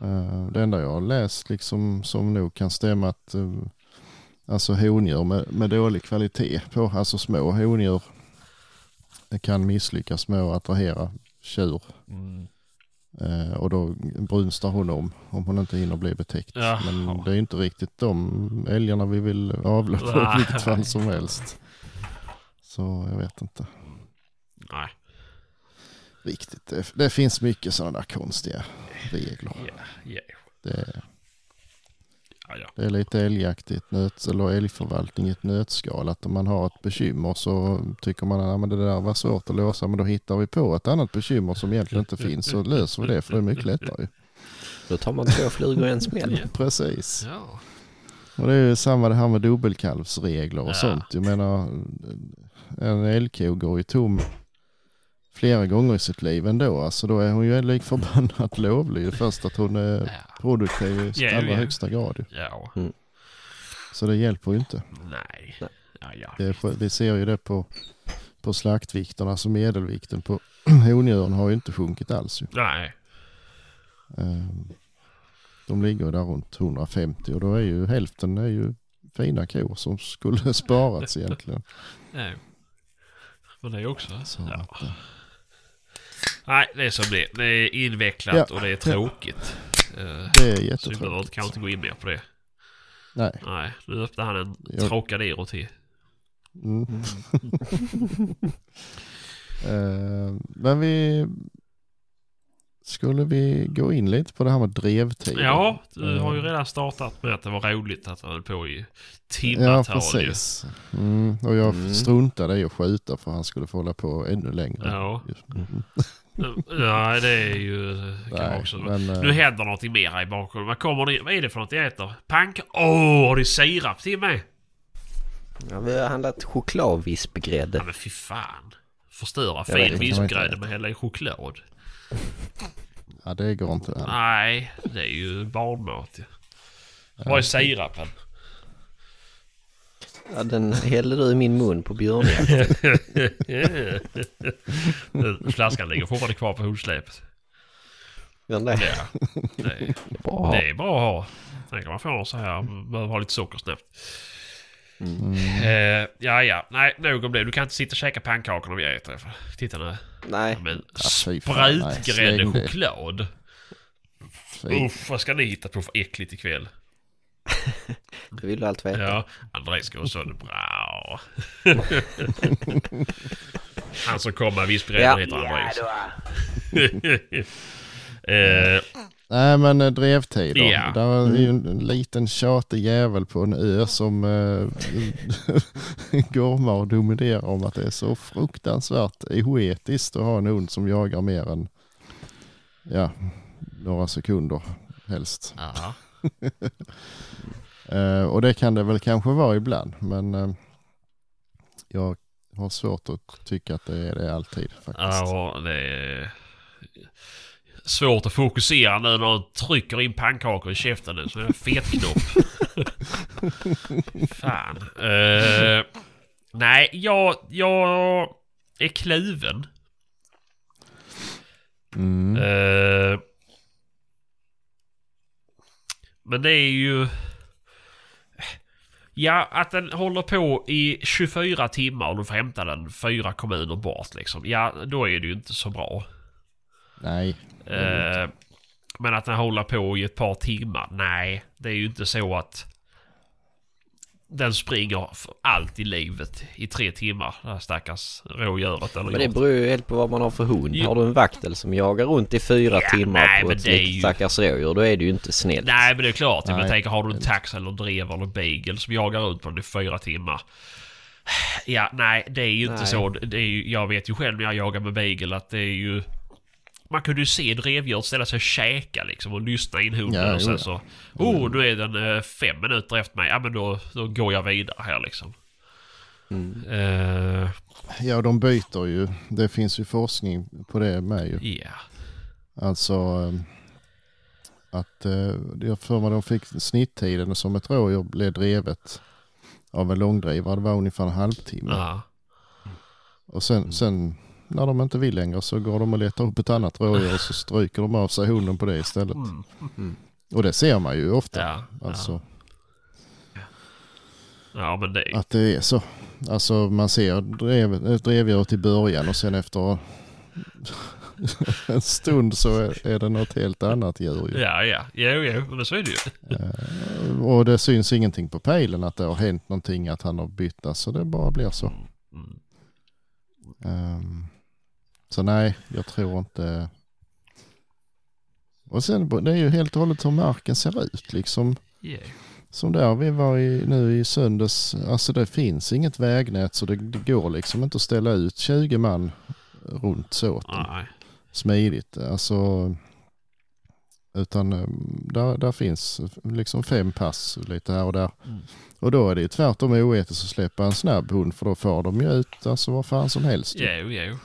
Eh, det enda jag har läst liksom som nog kan stämma att eh, alltså hondjur med, med dålig kvalitet på, alltså små hondjur kan misslyckas med att attrahera tjur. Mm. Eh, och då brunstar hon om, om hon inte hinner bli betäckt. Jaha. Men det är inte riktigt de älgarna vi vill avla på i vilket fall som helst. Så jag vet inte Nej. riktigt. Det, det finns mycket sådana där konstiga regler. Ja. Ja. Det, Ja, ja. det är lite älgjakt i ett nöt, eller älgförvaltning i ett nötskal. Att om man har ett bekymmer så tycker man att men det där var svårt att lösa. Men då hittar vi på ett annat bekymmer som egentligen inte finns. Så löser vi det för det är mycket lättare. Då tar man två flugor i en smäll. <laughs> Precis. Ja. Och det är ju samma det här med dubbelkalvsregler och Ja. sånt. Jag menar, en älgko går ju tom flera gånger i sitt liv ändå. Alltså då är hon ju lik förbannat <laughs> lovlig. Först att hon är Ja. produktiv i Ja, allra ja. högsta grad. Ja. Så det hjälper ju inte. Nej. Nej. Ja, ja. Det är, vi ser ju det på, på slaktvikterna. Alltså medelvikten på <clears throat> hondjuren har ju inte sjunkit alls. Ju. Nej. Ehm, De ligger där runt 150 och då är ju hälften är ju fina kor som skulle <laughs> sparats egentligen. Nej. Men det är också... Så Ja. att, eh, Nej, det är som det. Det är invecklat Ja. och det är tråkigt. Eh, det är Så vi behöver jättetråkigt. kan inte gå in mer på det. Nej. Nej, nu öppnar han en Jag- Trocadero till. Mm. <laughs> Eh, men vi, Skulle vi gå in lite på det här med drevtid? Ja, du har ju Mm. redan startat med att det var roligt att det höll på i Ja, timmatal. ju. precis. Mm, och jag Mm. struntade i att skjuta för han skulle få hålla på ännu längre. Ja. Just- <laughs> ja, det är ju... Kan Nej, också. men, eh, Nu händer någonting mer här i bakgrunden. Vad kommer det? Vad är det för något jag äter? Pank? Åh, har du sirap till mig? Ja, vi har handlat chokladvispgrädde. Ja men fy fan. Förstöra fin vispgrädde med hälla i choklad. ja, det går inte. Nej, det är ju barnmat ju. Var är sirapen? Ja, den hällde du i min mun på björnjakt. <laughs> Flaskan ligger fortfarande kvar på där. Ja, det är, Bra. det är bra att ha. Sen kan man få så här, behöver ha lite socker snabbt. Mm. Eh, ja, ja. Nej, nog om det. Du kan inte sitta och käka pannkakor när vi äter. Titta nu. Nej, Men Ja, nej. sprutgrädde choklad. Uff, vad ska ni hitta på för äckligt ikväll? Det vill du allt veta. Ja, André ska ha sån bra. Han som kommer med vispgrädden Ja. heter Andreas. <laughs> då. eh, Nej men eh, drevtider. Ja. Där var ju en liten tjatig jävel på en ö som äh, <laughs> gormar och dominerar om att det är så fruktansvärt oetiskt att ha en hund som jagar mer än ja, några sekunder helst. ja. <laughs> Eh, och det kan det väl kanske vara ibland men eh, jag har svårt att tycka att det är det alltid faktiskt. ja, det är svårt att fokusera nu när någon trycker in pannkakor i käften nu. Så är det en fetknopp. <laughs> Fan. Eh, nej, jag, jag är kluven. Mm. Eh, men det är ju... Ja, att den håller på i 24 timmar och du får hämta den fyra kommuner bort liksom. Ja, då är det ju inte så bra. Nej. Eh, men att den håller på i ett par timmar, nej. Det är ju inte så att den springer för allt i livet i tre timmar. Det här stackars rådjuret eller Men det beror ju helt på vad man har för hund. Jo. Har du en vaktel som jagar runt i fyra Ja, timmar nej, på ett litet ju- stackars rådjur, då är det ju inte snällt. Nej men det är klart. Jag tänker har du en tax eller drev eller beagle som jagar ut på den i fyra timmar. Ja, nej det är ju inte Nej. så. Det är ju, jag vet ju själv när jag jagar med beagle att det är ju... Man kunde ju se drevdjuret ställa sig och käka liksom och lyssna in hunden Ja, och sen så... Oh, nu är den eh, fem minuter efter mig. Ja men då, då går jag vidare här liksom. Mm. Eh, Ja, de byter ju. Det finns ju forskning på det med ju. Ja. Alltså eh, att jag för mig de fick snitttiden som ett rådjur blev drevet av en långdrivare. Det var ungefär en halvtimme. Ja. Och sen, sen när de inte vill längre så går de och letar upp ett annat rådjur och så stryker de av sig hunden på det istället. Mm. Och det ser man ju ofta. Ja. Alltså ja men det... att det är så. Alltså man ser drev, ett drevdjur till början och sen efter en stund så är, är det något helt annat djur. ju. Ja, ja. Jo, jo. Men så är det ju. Eh, Och det syns ingenting på pejlen att det har hänt någonting, att han har bytt. Så det bara blir så. Mm. Ehm, så nej, jag tror inte... Och sen det är ju helt och hållet hur marken ser ut liksom. Ja. Som där vi var i, nu i söndags, alltså det finns inget vägnät så det, det går liksom inte att ställa ut 20 man runt så Nej. smidigt. Alltså, utan eh, där, där finns liksom fem pass lite här och där. Mm. Och då är det ju tvärtom oetiskt att släppa en snabb hund för då får de ju ut alltså vad fan som helst. Jo, jo.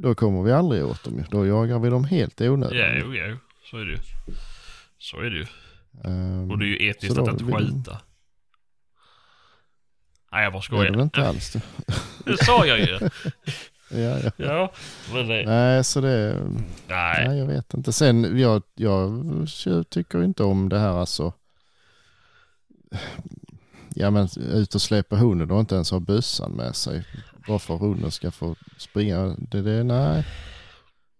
Då kommer vi aldrig åt dem ju. Då jagar vi dem helt i onödan. Jo, jo. Så är det ju. Så är det ju. Ehm, Och det är ju etiskt att inte vill- skjuta. Nej, jag bara det är skojar. det inte alls det. <laughs> Det sa jag ju. <laughs> Ja, ja. Ja, men det... Nej, så det... Nej. Nej, jag vet inte. Sen, jag, jag tycker inte om det här alltså. Ja, men ut och släppa hunden och inte ens ha bössan med sig. Bara för hunden ska få springa. Det, det, nej.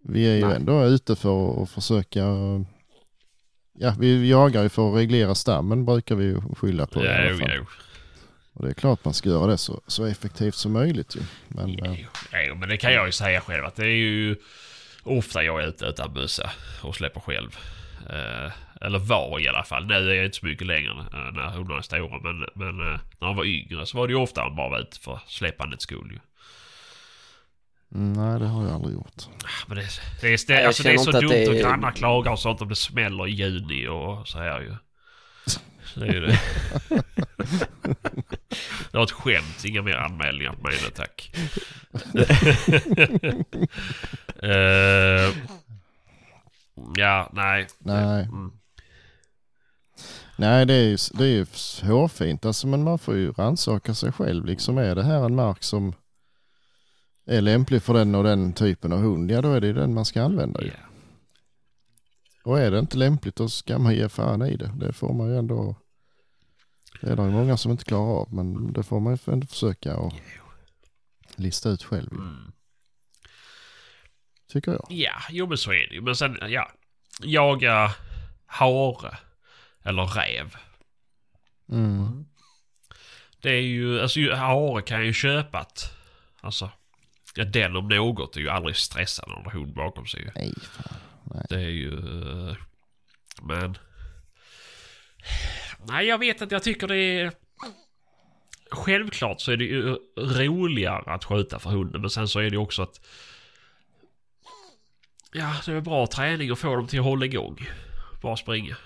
Vi är ju Nej. ändå ute för att försöka... Ja, vi jagar ju för att reglera stammen brukar vi ju skylla på. i alla Jo, fall. jo. Och det är klart man ska göra det så, så effektivt som möjligt ju. Men, Jo, jo, men det kan jag ju säga själv att det är ju... ofta jag är ute utan bössa och släpper själv. Eh, eller var i alla fall. Nu är jag inte så mycket längre eh, när hundarna är stora. Men, men eh, när de var yngre så var det ju ofta man bara var ute för släppandets skull ju. Mm, nej, det har jag aldrig gjort. Men det, det, är, det, alltså, det är så dumt det och grannar klagar och sånt om det smäller i juni och så här ju. Det är ju det. <laughs> Det var ett skämt, inga mer anmälningar på mig nu tack. <laughs> Eh, ja, nej. Nej. Mm. Nej, det är ju det är ju hårfint alltså, men man får ju rannsaka sig själv. Liksom är det här en mark som är lämplig för den och den typen av hund, ja då är det ju den man ska använda. Ja. Och är det inte lämpligt då ska man ge fan i det. Det får man ju ändå. Det är det många som inte klarar av, men det får man ju ändå försöka och lista ut själv. Mm. Tycker jag. Ja, jo men så är det ju. Men sen, ja. Jaga hare. Eller räv. Mm. Det är ju, alltså hare kan ju köpa att, alltså. Ja, den om något är ju aldrig stressad när hund bakom sig ju. Nej, fan. Det är ju... eh, Men... Nej, jag vet att jag tycker det är... Självklart så är det ju roligare att skjuta för hunden, men sen så är det ju också att... Ja, det är bra träning att få dem till att hålla igång. Bara springa.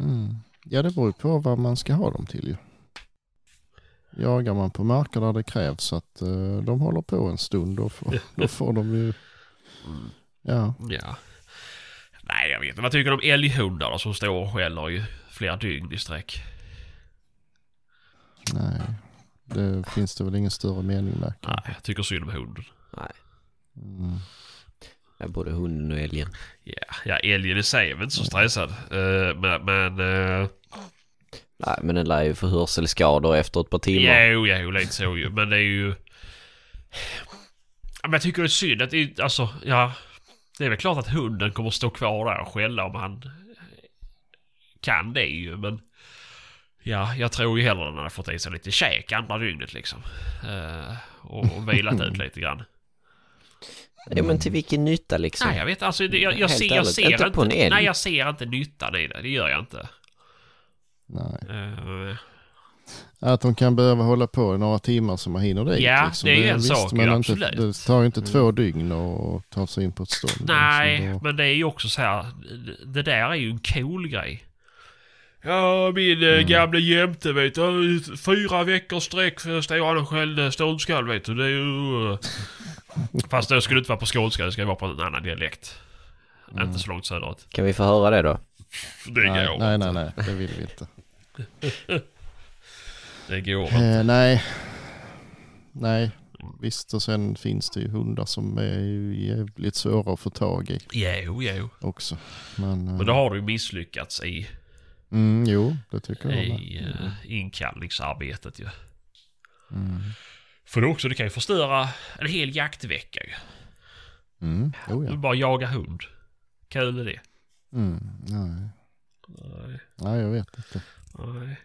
Mm. Ja, det beror ju på vad man ska ha dem till ju. Jagar man på marker där det krävs att eh, de håller på en stund då får, <laughs> då får de ju... Ja, Ja. Nej, jag vet inte. Vad tycker du om älghundar då, som står och skäller i flera dygn i sträck? nej. Det finns det väl ingen större mening med. Nej, jag tycker synd om hunden. Nej, Mm. Både hunden och älgen. Ja, ja älgen i sig är väl inte så stressad. Eh, men... men eh, Nej, men den lär ju få hörselskador efter ett par timmar. Jo, jo, lite så ju. Men det är ju... Men jag tycker det är synd att det alltså, ja. Det är väl klart att hunden kommer stå kvar där och skälla om han kan det ju, men... Ja, jag tror ju hellre han har fått i sig lite käk andra dygnet liksom. Eh, och, och vilat ut <laughs> lite grann. Ja, men till vilken nytta liksom? Nej, jag vet alltså, jag, jag, ser, jag ser inte på en älg. Nej, jag ser inte nyttan i det. Det gör jag inte. Nej. Eh, Att de kan behöva hålla på i några timmar så man hinner dit. Ja, liksom. det är ju en visst, sak, men inte. Det tar ju inte två dygn att ta sig in på ett stånd. Nej, liksom. Men det är ju också så här. Det där är ju en cool grej. Ja, min mm. gamla jämte vet du. Fyra veckors sträck står han och skällde ståndskall vet du. Det är ju... eh, Fast det skulle inte vara på skånska, det ska vara på en annan dialekt. Inte så långt söderut. Kan vi få höra det då? Det nej, går nej, inte. nej, nej, det vill vi inte. <laughs> Det går inte. Eh, nej. Nej, visst och sen finns det ju hundar som är ju jävligt svåra att få tag i Jo, jo. också. Men, eh, Men då har du ju misslyckats i, mm, jo, det tycker jag i uh, inkallningsarbetet ju. Mm. För det också, det kan ju förstöra en hel jaktvecka ju. Mm, oh, Du ja. bara jaga hund. Kul är det. mm, nej. Nej, nej, jag vet inte. nej.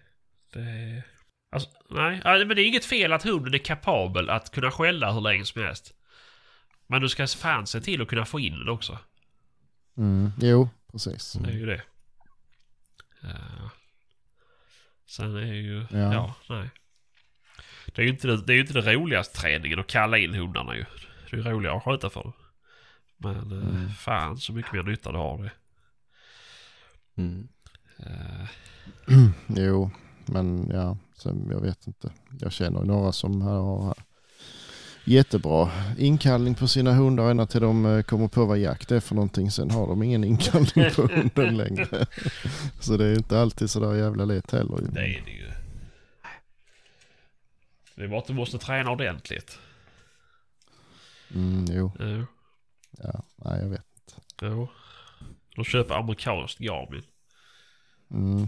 Det... Alltså, nej, men det är inget fel att hunden är kapabel att kunna skälla hur länge som helst. Men du ska fan se till att kunna få in den också. Mm, jo, precis. Det är ju det. Ja. Sen är ju... Ja. Ja. nej. Det är ju inte det, det, är inte det roligaste träningen att kalla in hundarna ju. Det är ju roligare att sköta för dem. Men mm. fan så mycket mer nytta det har det. Mm. Eh, <clears throat> Jo, men ja, sen, jag vet inte. Jag känner några som har jättebra inkallning på sina hundar ända till de eh, kommer på vad jakt är för någonting. Sen har de ingen inkallning på <laughs> hunden längre. Så det är inte alltid sådär jävla lätt heller. det är det ju. Det är bara att du måste träna ordentligt. Mm, jo, Jo. ja, nej jag vet. Jo. De köper amerikanskt Garmin. Mm. <laughs>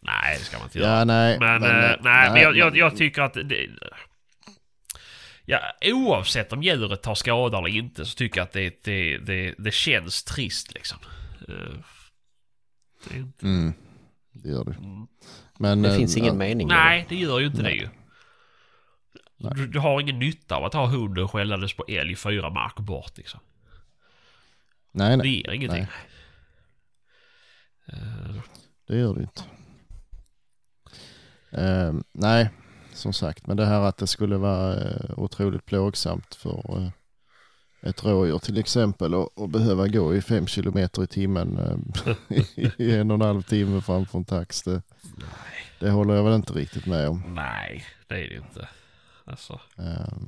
Nej, det ska man inte göra. Ja, nej. Men, men, eh, eh, nej, men jag, jag, jag tycker att det... Ja, oavsett om djuret tar skada eller inte så tycker jag att det, det, det, det känns trist liksom. Eh, Det är inte, Mm, det gör det. mm. Men, Det eh, finns ingen ja, mening Nej, det gör ju inte det ju. Du, du har ingen nytta av att ha hunden skällandes på älg fyra marker bort liksom. Nej, Det nej. ger ingenting. Nej. Det gör det inte. Eh, nej, som sagt. Men det här att det skulle vara eh, otroligt plågsamt för eh, ett rådjur till exempel och, och behöva gå i fem kilometer i timmen eh, i en och en halv timme framför en tax. Det, det håller jag väl inte riktigt med om. nej, det är det inte. Alltså, Eh,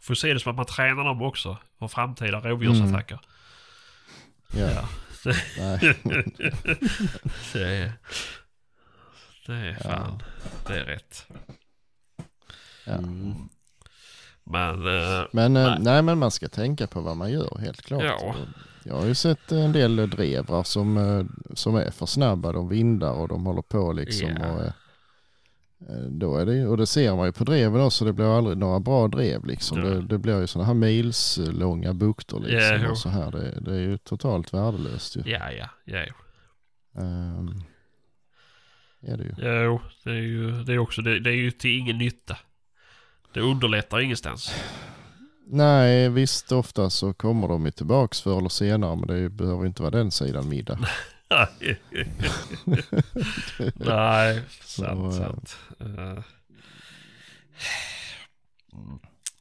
får se det som att man tränar dem också för framtida rovdjursattacker. ja, Ja. <laughs> nej. Det är... Det är fan. Det är rätt. Ja. Mm. Men... eh, Men, eh, Nej. nej. men man ska tänka på vad man gör helt klart. Ja. Jag har ju sett en del drevrar som, eh, som är för snabba. De vindar och de håller på liksom. Ja. Och, eh, eh, då är det, och det ser man ju på dreven också. Det blir aldrig några bra drev liksom. Ja. Det, det blir ju sådana här mils långa bukter liksom. Ja, och så här. Det, det är ju totalt värdelöst ju. ja, ja, ja. Är det ju. Jo, det är ju det är också, det, det är ju till ingen nytta. Det underlättar ingenstans. Nej, visst ofta så kommer de ju tillbaks förr eller senare. Men det behöver inte vara den sidan middag. <laughs> Nej, sant, Så, sant. Mm.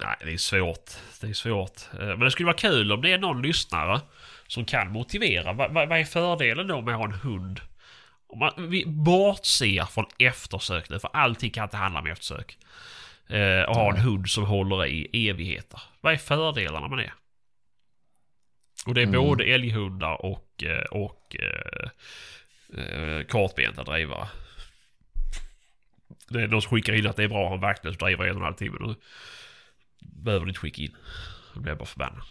Nej, det är svårt. Det är svårt. Eh, Men det skulle vara kul om det är någon lyssnare som kan motivera. Vad, vad, vad är fördelen då med att ha en hund? Om man, vi bortser från eftersök nu, för allting kan inte handla om eftersök. Eh, och ha en hund som håller i evigheter. Vad är fördelarna med det? Och det är Mm. både älghundar och, eh, och eh, eh, kartbenta drivare. Det är någon som skickar in att det är bra att ha en vaktlös drivare en och en halv timme. Då behöver du inte skicka in. Då blir jag bara förbannad.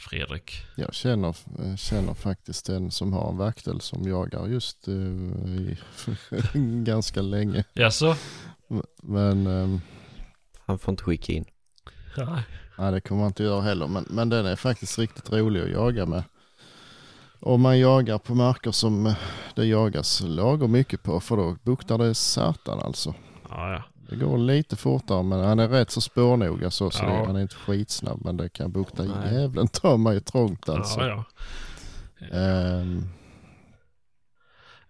Fredrik. Jag känner, eh, känner faktiskt en som har en vaktel som jagar just eh, i, <laughs> ganska länge. Jaså? Men ehm, Han får inte skicka in. Nej. nej, det kommer man inte göra heller. Men, men den är faktiskt riktigt rolig att jaga med. Om man jagar på marker som eh, det jagas lagom mycket på för då buktar det satan alltså. Ja, ja. Det går lite fortare men han är rätt så spårnoga så, så Ja. det, han är inte skitsnabb men det kan bukta Nej. jävlen ta mig trångt alltså. Ja, ja. Ehm,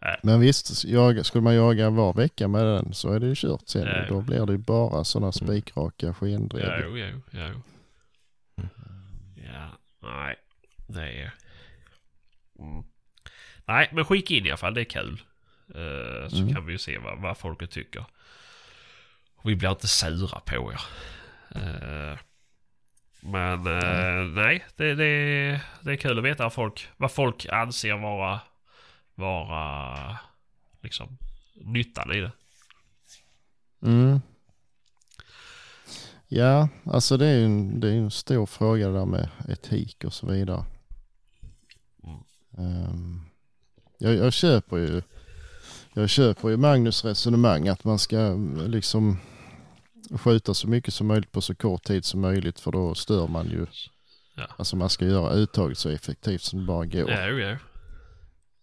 Nej. men visst, jag, skulle man jaga var vecka med den så är det ju kört sen. Ja. Då blir det ju bara sådana spikraka skendrev. Ja, jo, jo, jo. Ja, nej. Det är... Mm. Nej, men skicka in i alla fall. Det är kul. Eh, så Mm. kan vi ju se vad, vad folket tycker. Och vi blir inte sura på er. Eh, men eh, nej, det, det, det är kul att veta folk, vad folk anser vara, vara liksom nyttan i det. Mm. Ja, alltså det är ju en, det är en stor fråga det där med etik och så vidare. Mm. Ehm, jag, jag köper ju jag köper ju Magnus resonemang att man ska liksom skjuta så mycket som möjligt på så kort tid som möjligt för då stör man ju. Ja. Alltså man ska göra uttaget så effektivt som det bara går. Ja, jo.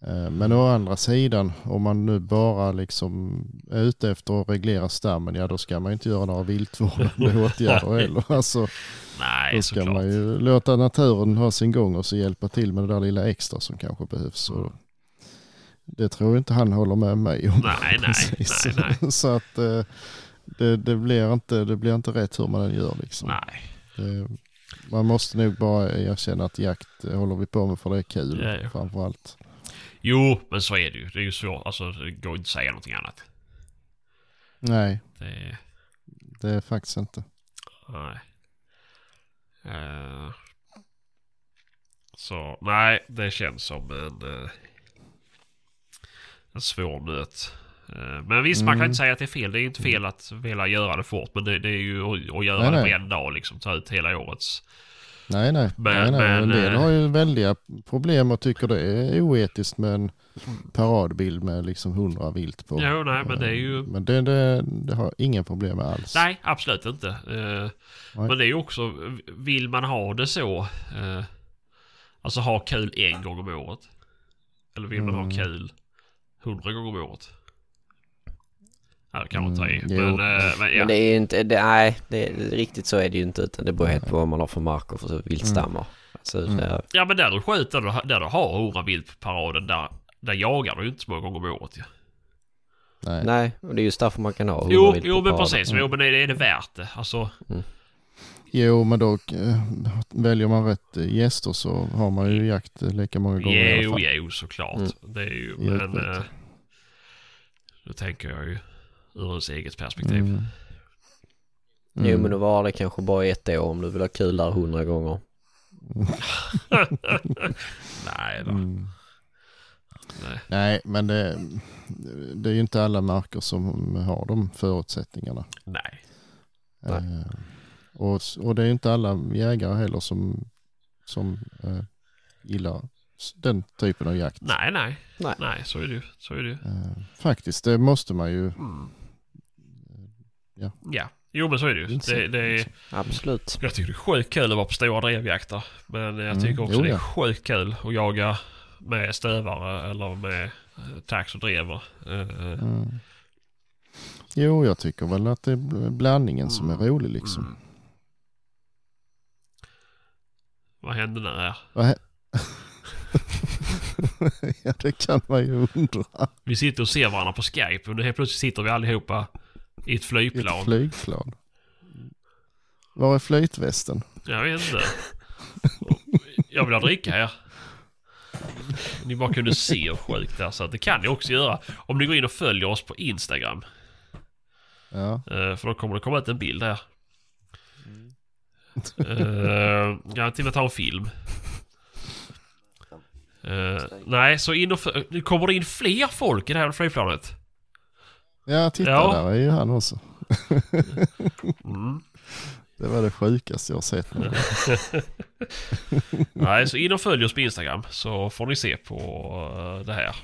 Eh, Men å andra sidan, om man nu bara liksom är ute efter att reglera stammen, ja då ska man ju inte göra några viltvårdande <laughs> åtgärder heller. Alltså, Nej, då ska såklart. man ju låta naturen ha sin gång och så hjälpa till med det där lilla extra som kanske behövs. Och det tror jag inte han håller med mig om. Nej, nej, <laughs> nej, nej. <laughs> Så att eh, det, det, blir inte, det blir inte rätt hur man än gör liksom. Nej. Det, man måste nog bara erkänna att jakt håller vi på med för det är kul Ja, ja. framförallt. Jo, men så är det ju. Det är ju svårt. Alltså, det går inte att säga någonting annat. Nej, Det, det är faktiskt inte. nej. Eh, så, nej, det känns som en, eh, en svår nöt. Eh, men visst, man kan Mm. inte säga att det är fel. Det är inte fel att vilja göra det fort. Men det, det är ju att, göra Nej, det på en dag liksom. Ta ut hela årets. Nej, nej. Men- nej, nej. men, en del eh, har ju väldiga problem och tycker det är oetiskt med en paradbild med liksom hundra vilt på. Jo, nej, men det är ju... Men det, det, det har ingen problem med alls. Nej, absolut inte. Eh, Nej. Men det är ju också, vill man ha det så, eh, alltså ha kul en gång om året? Eller vill man ha Mm. kul hundra gånger om året? Ja, det kan man ta i. Mm, men, eh, men ja. Men det är ju inte, det, nej, det, riktigt så är det ju inte utan det beror helt på vad man har för mark och för viltstammar. Alltså, Mm. det, ja men där du skjuter, där du- där du har 100 vilt på paraden, där, där jagar du ju inte så många gånger om året ju. Nej. nej, och det är just därför man kan ha Jo, jo men precis. Jo men är det, är det värt det? Alltså, Jo, men då eh, väljer man rätt eh, gäster så har man ju jakt lika många gånger i alla jo, fall. jo såklart. Mm. Det är ju, men... jag. då tänker jag ju ur ens eget perspektiv. Mm. Jo men då var det kanske bara ett år om du vill ha kul där hundra gånger. <laughs> Nej då. Mm. Nej. Nej, men det, det är ju inte alla marker som har de förutsättningarna. Nej. Nej. Eh, och, och det är inte alla jägare heller som, som eh, gillar den typen av jakt. Nej, nej. Nej. Nej, så är det ju. Så är det ju. Eh, faktiskt, det måste man ju. Mm. Ja. Ja. Jo men så är det ju. Det, det är, Absolut. jag tycker det är sjukt kul att vara på stora drevjakter. Men jag Mm, tycker också jo, det är ja. sjukt kul att jaga med stövare eller med eh, tax och drever. Eh, Mm. Jo, jag tycker väl att det är bl- blandningen som är rolig liksom. Mm. Vad hände här? Vad <laughs> ja, det kan man ju undra. Vi sitter och ser varandra på Skype och nu helt plötsligt sitter vi allihopa i ett I flygplan. Ett flygplan. Var är flytvästen? Jag vet inte. Jag vill ha dricka här. Ni bara kunde se hur sjukt det är. Så att det kan ni också göra. Om ni går in och följer oss på Instagram. Ja, Eh, För då kommer det komma ut en bild här. Uh, jag kan till och med ta en film. Eh, nej, så in och nu kommer det in fler folk i det här flygplanet. Ja titta Ja. där är ju han också. <laughs> Mm. Det var det sjukaste jag har sett. <laughs> Nej, så in och följ oss på Instagram så får ni se på eh, det här.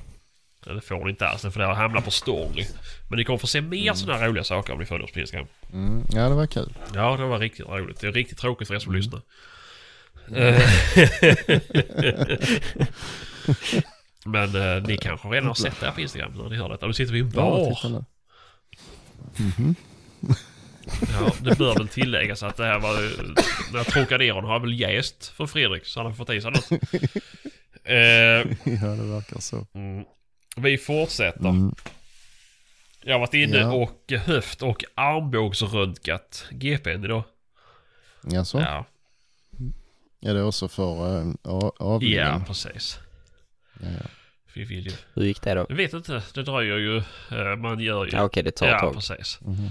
Eller får ni inte alls, för det här hamnar på story. Men ni kommer få se mer sådana här roliga saker om ni följer oss på Instagram. Mm. Ja, det var kul. Ja, det var riktigt roligt. Det är riktigt tråkigt för er som lyssnar. Eh, <laughs> Men eh, ni kanske redan har sett det här på Instagram när ni hör detta. Nu sitter vi i en Ja, bar. titta nu. Ja, det bör väl tilläggas att det här var... Den här Trocadéron har väl jäst för Fredrik, så han har fått i sig något. <laughs> Eh, Ja, det verkar så. Mm. Vi fortsätter. Mm. Jag har varit inne Ja. och höft och armbågsröntgat GPn idag. Jaså? Ja. Är det också för äh, avlingen? ja, precis. Ja, ja. Vi vill ju... Hur gick det då? Jag vet inte, det dröjer ju. Eh, Man gör ju... Ja, okej, det tar ett Ja, tag. precis. Mhm.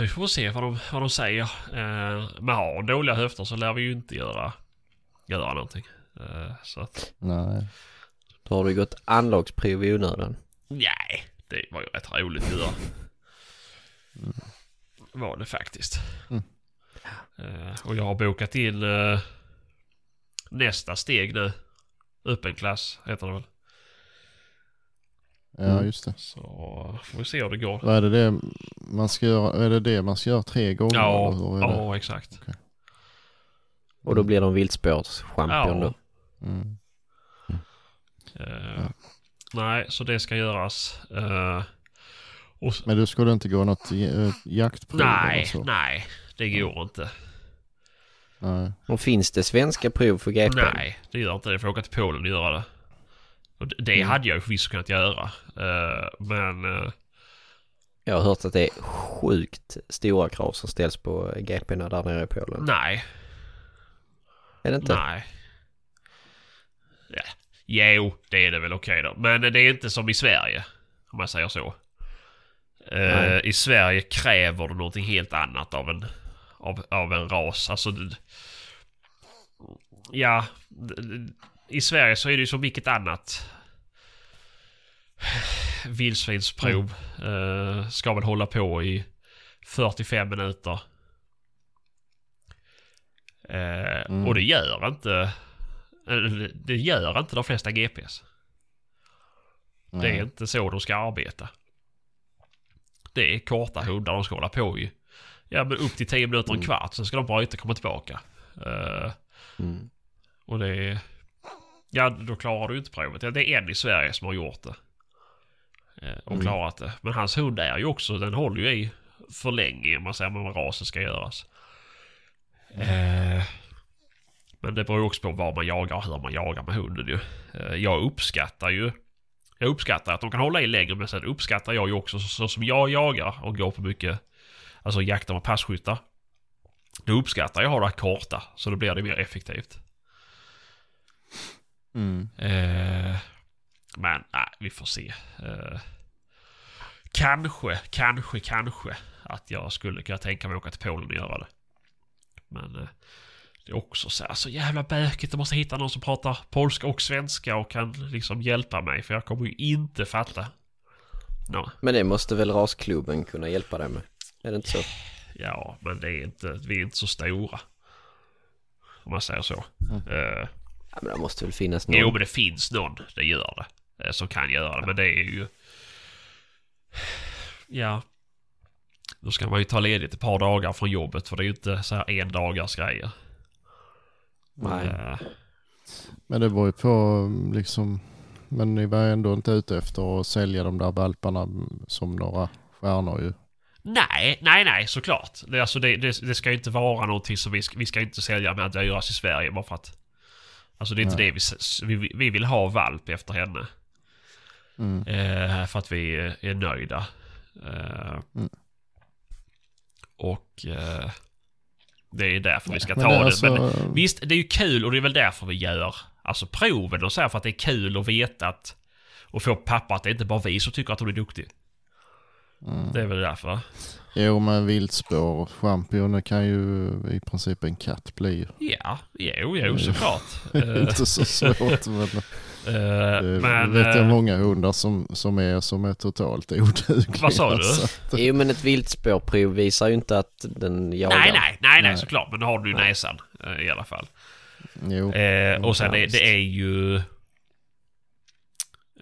Vi får se vad de, vad de säger. Eh, Men har dåliga höfter så lär vi ju inte göra, göra någonting. Så att... Nej. Då har du gått anlagsprov i onödan. Nej, det var ju rätt roligt att göra. Var det faktiskt. Mm. Och jag har bokat in nästa steg nu. Öppen klass heter det väl. Ja, Mm. just det. Så får vi se hur det går. Vad är det, det man ska göra? Är det det man ska göra tre gånger? Ja, ja exakt. Och då blir de viltspårschampion Ja. då. Mm. Eh, Nej, så det ska göras. Eh, och, Men du skulle inte gå något eh, jaktprov? eller nej, så? nej. Det går inte. Nej. Och finns det svenska prov för GP? Nej, det gör inte det. Jag får åka till Polen och göra det. Och det- Mm. hade jag ju förvisso kunnat göra. Eh, men... eh, Jag har hört att det är sjukt stora krav som ställs på GP där nere i Polen. nej. Är det inte? Nej. Ja. Jo, det är det väl okej då. Men det är inte som i Sverige. Om man säger så. Nej. I Sverige kräver du någonting helt annat av en, av, av en ras. Alltså... det- Ja. I Sverige så är det ju som vilket annat vildsvinsprov. Eh, ska väl hålla på i 45 minuter. Eh, Mm. Och det gör inte... eller Det gör inte de flesta GPS. Det nej. är inte så de ska arbeta. Det är korta hundar de ska hålla på i. Ja men upp till 10 minuter, en Mm. kvart. Sen ska de bryta och komma tillbaka. Eh, Mm. och det är... Ja då klarar du inte provet. Det är en i Sverige som har gjort det. Eh, och klarat det. Men hans hund är ju också, den håller ju i för länge om man säger vad rasen ska göras. Eh, men det beror ju också på vad man jagar och hur man jagar med hunden ju. Jag uppskattar ju jag uppskattar att de kan hålla i längre men sen uppskattar jag ju också så, så som jag jagar och går på mycket Alltså jakter med passkyttar. Då uppskattar jag att ha det här korta så då blir det mer effektivt. Mm. Eh, men nej, vi får se. Eh, kanske, kanske, kanske att jag skulle kunna tänka mig att åka till Polen och göra det. Men eh, det är också så, här, så jävla bökigt. Jag måste hitta någon som pratar polska och svenska och kan liksom hjälpa mig. För jag kommer ju inte fatta. No. Men det måste väl rasklubben kunna hjälpa dig med? Är det inte så? Ja, men det är inte, vi är inte så stora. Om man säger så. Eh, Ja, men det måste väl finnas någon? Jo, men det finns någon. Det gör det. eh, Som kan göra det. Men det är ju... Ja. Då ska man ju ta ledigt ett par dagar från jobbet. För det är ju inte så här en dagars grejer. Nej. Eh, Men det var ju på liksom, men ni var ändå inte ute efter att sälja de där valparna som några stjärnor ju. Nej, nej, nej, såklart. Det, alltså det, det, det ska ju inte vara någonting som vi ska, vi ska inte sälja med att dyrast i Sverige bara för att... Alltså det är inte det vi, vi... Vi vill ha valp efter henne. Mm. Eh, för att vi är- är nöjda. Eh, Mm. Och eh, det är därför vi ska Men ta det är det. alltså- Men visst, det är ju kul och det är väl därför vi gör alltså proven och så här för att det är kul att veta att och få pappa att det inte bara vi som tycker att hon är duktig. Mm. Det är väl därför. Jo men viltspår, champinjoner kan ju i princip en katt bli. Ja, jo, jo såklart. <laughs> Eh, inte så svårt men <laughs> eh, det men... vet jag eh, många hundar som, som är som är totalt odugliga. Vad sa du? Så, <laughs> Jo men ett viltspårprov visar ju inte att den jagar. nej, nej, nej, nej, Nej. såklart. Men då har du ju näsan eh, i alla fall. jo. Eh, och sen visst. det är ju...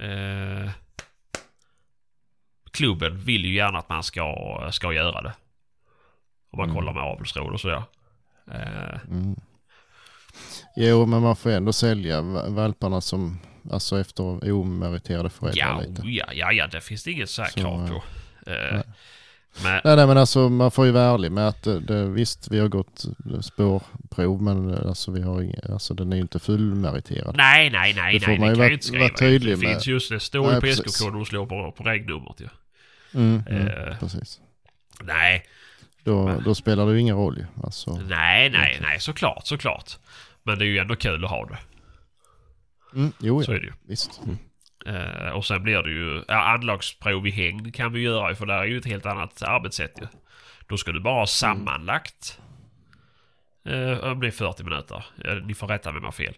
Eh, klubben vill ju gärna att man ska, ska göra det. Om man Mm. kollar med avelsråd och sådär. Eh, Mm. Jo men man får ändå sälja va- valparna som, alltså efter omeriterade föräldrar ja, lite. ja, ja, ja, det finns det inget så här Så, krav eh, på. Eh, nej. men, Nej, nej men alltså man får ju vara ärlig med att det, det, visst vi har gått spårprov men alltså vi har inga, alltså den är ju inte fullmeriterad. nej, nej, nej, Det får nej, man det ju vara- ju inte skriva. vara tydlig det med. finns just det, står ju på. SK-koden och slår på, på regnumret ju. Mm, mm, Eh. Precis. Nej, Då, då spelar det ju ingen roll ju. Alltså, nej, nej, nej, såklart, såklart. Men det är ju ändå kul att ha det. mm, jo, Så är det ju. visst. Eh, och sen blir det ju, ja, anlagsprov i hängd kan vi göra för där är ju ett helt annat arbetssätt ju. Då ska du bara ha sammanlagt. Eh, om det är 40 minuter. Eh, ni får rätta mig om jag har fel.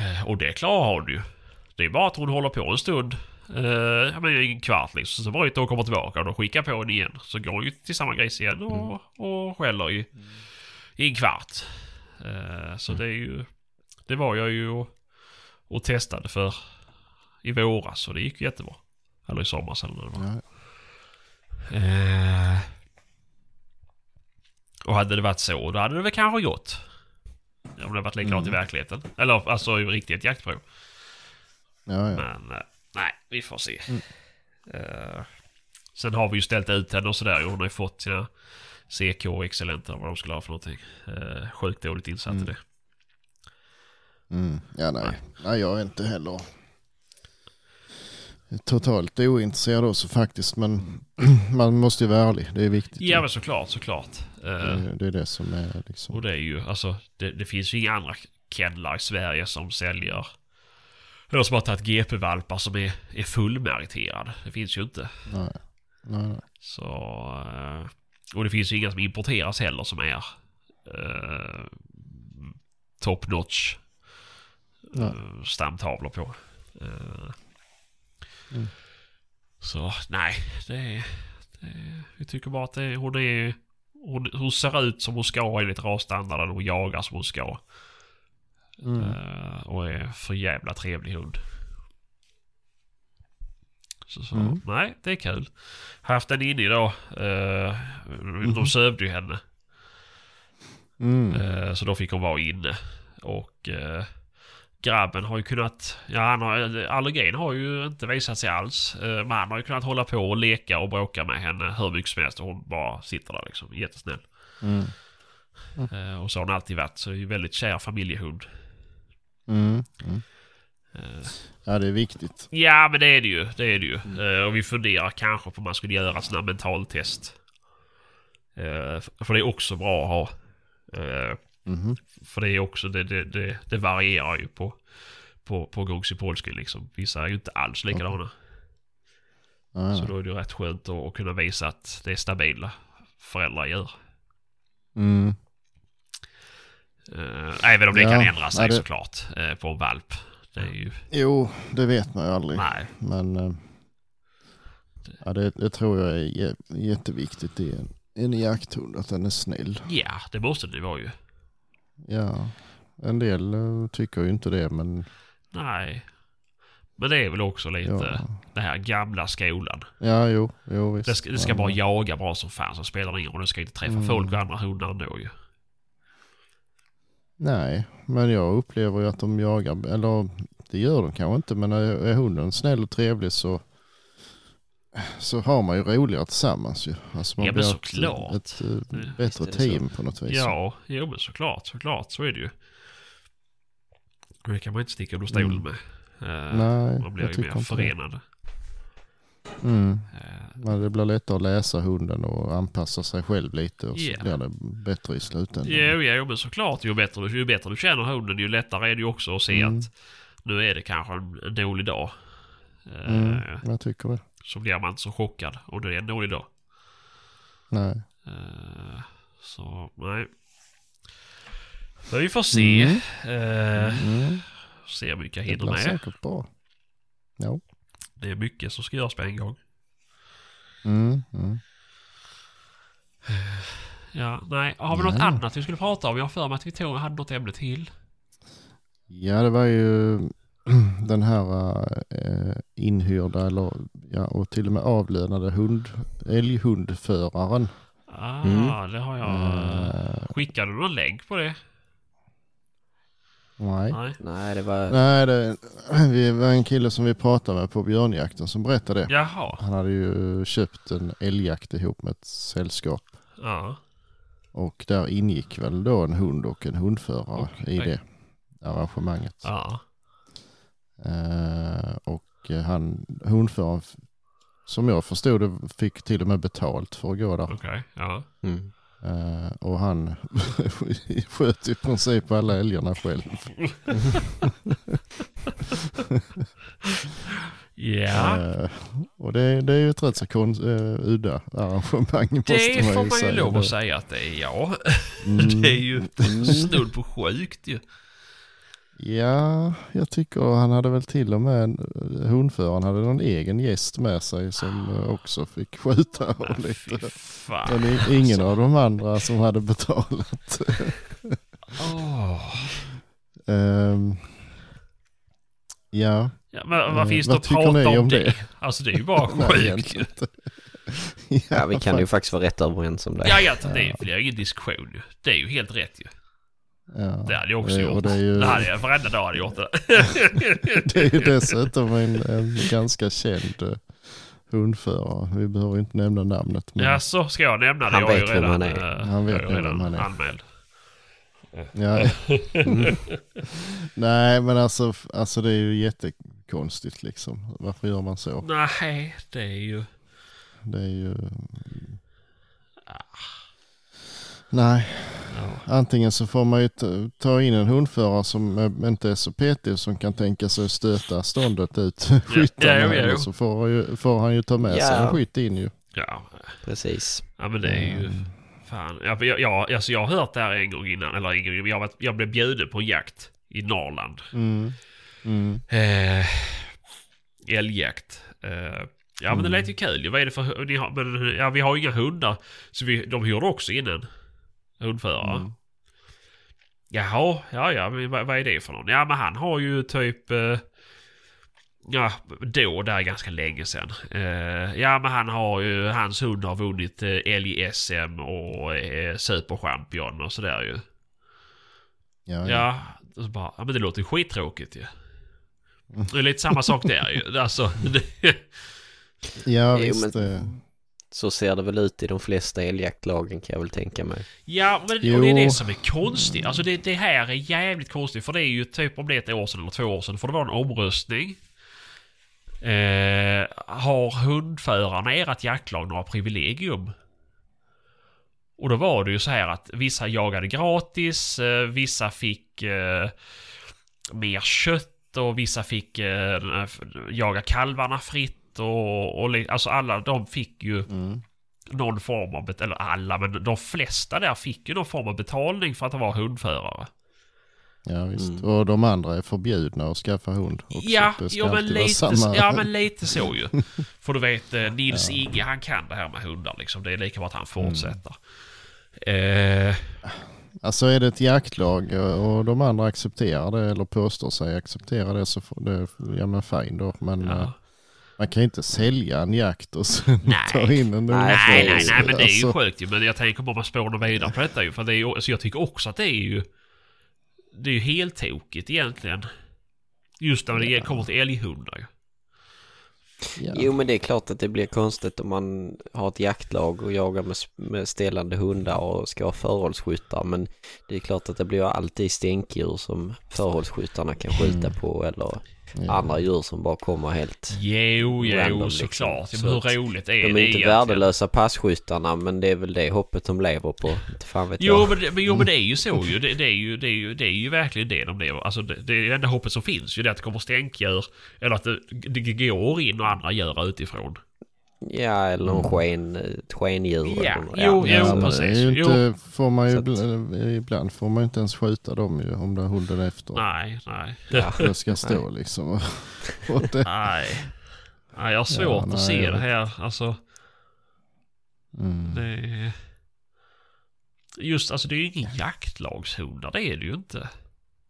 Eh, och det klarar hon ju. Det är bara att hon håller på en stund. Ja men en kvart liksom. Så bryter hon och kommer tillbaka och då skickar på henne igen. Så går hon ju till samma gris igen och, och skäller i, i en kvart. Eh, så det är ju... Det var jag ju och, och testade för i våras och det gick jättebra. Eller i somras eller när det var. Ja, Eh, och hade det varit så, då hade det väl kanske gått. Om det varit likadant i verkligheten. Eller alltså i riktigt jaktprov. ja, ja. Men nej, vi får se. Mm. Eh, sen har vi ju ställt ut henne och sådär. Hon har ju fått sina CK och excellenta vad de skulle ha för någonting. Uh, sjukt dåligt insatt i Mm. det. Mm, ja nej. nej, jag är inte heller totalt ointresserad också faktiskt. Men <clears throat> man måste ju vara ärlig, det är viktigt. Ja men såklart, såklart. Eh, det, det är det som är liksom. Och det är ju, alltså, det, det finns ju inga andra kennlar i Sverige som säljer eller som har tagit GP-valpar som är, är fullmeriterade. Det finns ju inte. Nej, nej, nej. Så... eh, Och det finns ju inga som importeras heller som är uh, top notch Nej. uh, stamtavlor på. Eh, Mm. Så nej, det är. Vi tycker bara att det hon är... Hon, hon ser ut som hon ska enligt rasstandarden och jagar som hon ska. Mm. Eh, och är för jävla trevlig hund. Så, så Mm. nej, det är kul. Haft den inne idag. Uh, De sövde ju henne. Mm. Eh, så då fick hon vara inne. Och eh, grabben har ju kunnat... Ja, han har, allergin har ju inte visat sig alls. Men han har ju kunnat hålla på och leka och bråka med henne hur mycket som helst och hon bara sitter där liksom. Jättesnäll. Mm. Eh, Och så har hon alltid varit. Så är ju väldigt kär familjehund. Mm. Mm. Eh, Ja, det är viktigt. Ja, men det är det ju. Det är det ju. Eh, och vi funderar kanske på om man skulle göra sådana mentaltest. Eh, för det är också bra att ha. Mhm. för det är också, det, det, det, det varierar ju på, på, på Polski liksom. Vissa är ju inte alls likadana. Ja, Så då är det ju rätt skönt att, att kunna visa att det är stabila föräldrar gör. Mm. Eh, även om det Ja, kan ändra sig det- såklart eh, på en valp. Det är ju... Jo, det vet man ju aldrig. Nej. Men eh, ja, det, det tror jag är jä- jätteviktigt i en, en jakthund, att den är snäll. Ja, det måste det vara ju. Ja, en del eh, tycker ju inte det, men Nej. Men det är väl också lite ja, den här gamla skolan. ja jo, jo visst. Det ska, det ska Ja, bara jaga bra som fan så spelar det ingen roll. Det ska inte träffa Mm. folk och andra hundar ändå ju. Nej, men jag upplever ju att de jagar, eller det gör de kanske inte, men är, hunden snäll och trevlig så så har man ju roligare tillsammans ju. Alltså man Ja, blir såklart. ett, ett, bättre det så. team på något vis. Ja, jo men såklart, såklart. Så är det ju. Det kan man inte sticka under stolen Mm. med. Eh, Nej, man blir ju mer inte det. Mm. Eh, Men det blir lättare att läsa hunden och anpassa sig själv lite och så blir det bättre i slutändan. Jo, jo, men såklart. Ju bättre, ju bättre du känner hunden, ju lättare är det ju också att se Mm. att nu är det kanske en, dålig dag. Eh, Mm, jag tycker det. Så blir man inte så chockad om det är en dålig dag. Nej. Eh, så, nej. Men vi får se. Mm. Eh, Mm. se hur mycket jag Det hinner blir med. säkert bra. Ja. Det är mycket som ska göras på en gång. Mm. Mm. Ja, nej. Har vi något annat vi skulle prata om? Jag har för mig att vi tog, hade något ämne till. Ja, det var ju <clears throat> den här eh, inhyrda eller, ja, och till och med avlönade hund, älghundföraren. Ah, Mm. det har jag. Eh, Skickade du någon länk på det? Nej. Nej. Nej, det var... Nej, det vi var en kille som vi pratade med på björnjakten som berättade det. Jaha. Han hade ju köpt en älgjakt ihop med ett sällskap. Ja. Och där ingick väl då en hund och en hundförare i Okej. det arrangemanget. Ja. Eh, och han, hundföraren, som jag förstod det, fick till och med betalt för att gå där. Okej. Ja. Mm. Eh, och han <laughs> sköt i princip alla älgarna själv. <laughs> Ja. Eh, och det, det är ju ett rätt så konst, uh, udda arrangemang måste Det får man ju man ju lov att säga att det är ja. Mm. <laughs> Det är ju snudd på sjukt ju. Ja, jag tycker han hade väl till och med, en, eh, hundföraren hade någon egen gäst med sig som eh, också fick skjuta. Men Ah, lite. fan. Men ingen av de andra som hade betalat. Åh. Ehm, ja, Ja, men vad Eh, finns vad det att prata om, om det? det? Alltså det är ju bara <laughs> sjukt ju. inte. Ja, vi kan ju faktiskt vara rätt överens om det. Ja, ja, det är, det är ingen diskussion ju. Det är ju helt rätt ju. Ja. Det hade jag också Eh, gjort. det är ju- Det hade jag varenda dag hade jag gjort det. <laughs> Det är ju dessutom en, en ganska känd eh, hundförare. Vi behöver inte nämna namnet. Men, Ja, så ska jag nämna det. Han jag vet vem redan, han är. eh, Han vet jag redan vem han är. anmäld. ja. Mm. <laughs> Nej men alltså, alltså det är ju jättekonstigt liksom. Varför gör man så? Nej, det är ju... Det är ju... Nej, Ja. antingen så får man ju ta- in en hundförare som inte är så petig som kan tänka sig att stöta ståndet ut <laughs> skyttarna. ja. Eller så får, ju, får han ju ta med sig Ja. en skytt in ju. Ja, Precis. ja men det är ju... Mm. Fan. Jag, jag, jag, alltså jag har hört det här en gång innan. Eller en gång, jag, jag blev bjuden på en jakt i Norrland. Mm. Mm. Eh, älgjakt. Eh, ja men det Mm. lät ju kul. Vad är det för... Ni har, men, ja, vi har ju inga hundar. Så vi, de hyrde också in hundförare. Mm. Jaha, ja ja, vad, vad är det för någon? Ja men han har ju typ... Eh, ja, då, där ganska länge sedan. Eh, ja men han har ju, hans hund har vunnit eh, älg-SM och eh, superchampion och sådär ju. Ja, ja. Ja, Och så bara, ja men det låter ju skittråkigt ju. Det är lite samma sak där ju. <laughs> Alltså, det, Ja Jo, visst. men- eh, Så ser det väl ut i de flesta älgjaktlagen kan jag väl tänka mig. Ja, men och det är Jo. det som är konstigt. Alltså det, det här är jävligt konstigt. För det är ju typ om det är ett år sedan eller två år sedan. För det var en omröstning. Eh, har hundförarna i ert jaktlag några privilegium? Och då var det ju så här att vissa jagade gratis, eh, vissa fick eh, mer kött och vissa fick eh, jaga kalvarna fritt och, och alltså alla de fick ju Mm. någon form av, eller alla, men de flesta där fick ju någon form av betalning för att vara hundförare. Ja visst. Mm. Och de andra är förbjudna att skaffa hund också. Ja, ja, men lite, samma. ja men lite så ju. <laughs> För du vet, eh, Nils Inge han kan det här med hundar liksom. Det är lika bra att han fortsätter. Eh, Alltså är det ett jaktlag och och de andra accepterar det eller påstår sig acceptera det så får det, ja men fine då. Men eh, ja. Man kan ju inte sälja en jakt och sen <laughs> Nej. ta in en Nej, Nej, nej, nej, men det är ju Alltså, sjukt ju. Men jag tänker bara man spånar vidare på detta ju. För det är ju, alltså jag tycker också att det är ju... Det är ju helt tokigt egentligen. Just när det kommer till älghundar ju. ja. Jo men det är klart att det blir konstigt om man har ett jaktlag och jagar med, med ställande hundar och ska ha förhållsskyttar. Men det är klart att det blir alltid stänkdjur som förhållsskyttarna kan skjuta på eller Ja. andra djur som bara kommer helt... Jo, jo, Random, såklart. liksom. Så hur roligt är De det är inte värdelösa passkyttarna men det är väl det hoppet de lever på. Inte fan vet Jo jag. men, jo men det är ju så <laughs> ju. Det, det, är ju, det, är ju, det är ju verkligen det de lever. Alltså det, det enda hoppet som finns ju. Det är att det kommer stänkdjur. Eller att det, det går in och andra djur utifrån. Ja eller någon sken, ett skendjur. Ja, eller, jo, Ja, men precis. det ju Jo. inte, får man ju, att- ibl- ibland får man ju inte ens skjuta dem ju om hunden är efter. Nej, nej. Ja. <laughs> Det ska stå liksom. <laughs> Och det, Nej. Nej, jag har svårt Ja, att nej, se jag det här. Alltså, mm. det är... Just, alltså det är ju ingen jaktlagshundar, det är det ju inte.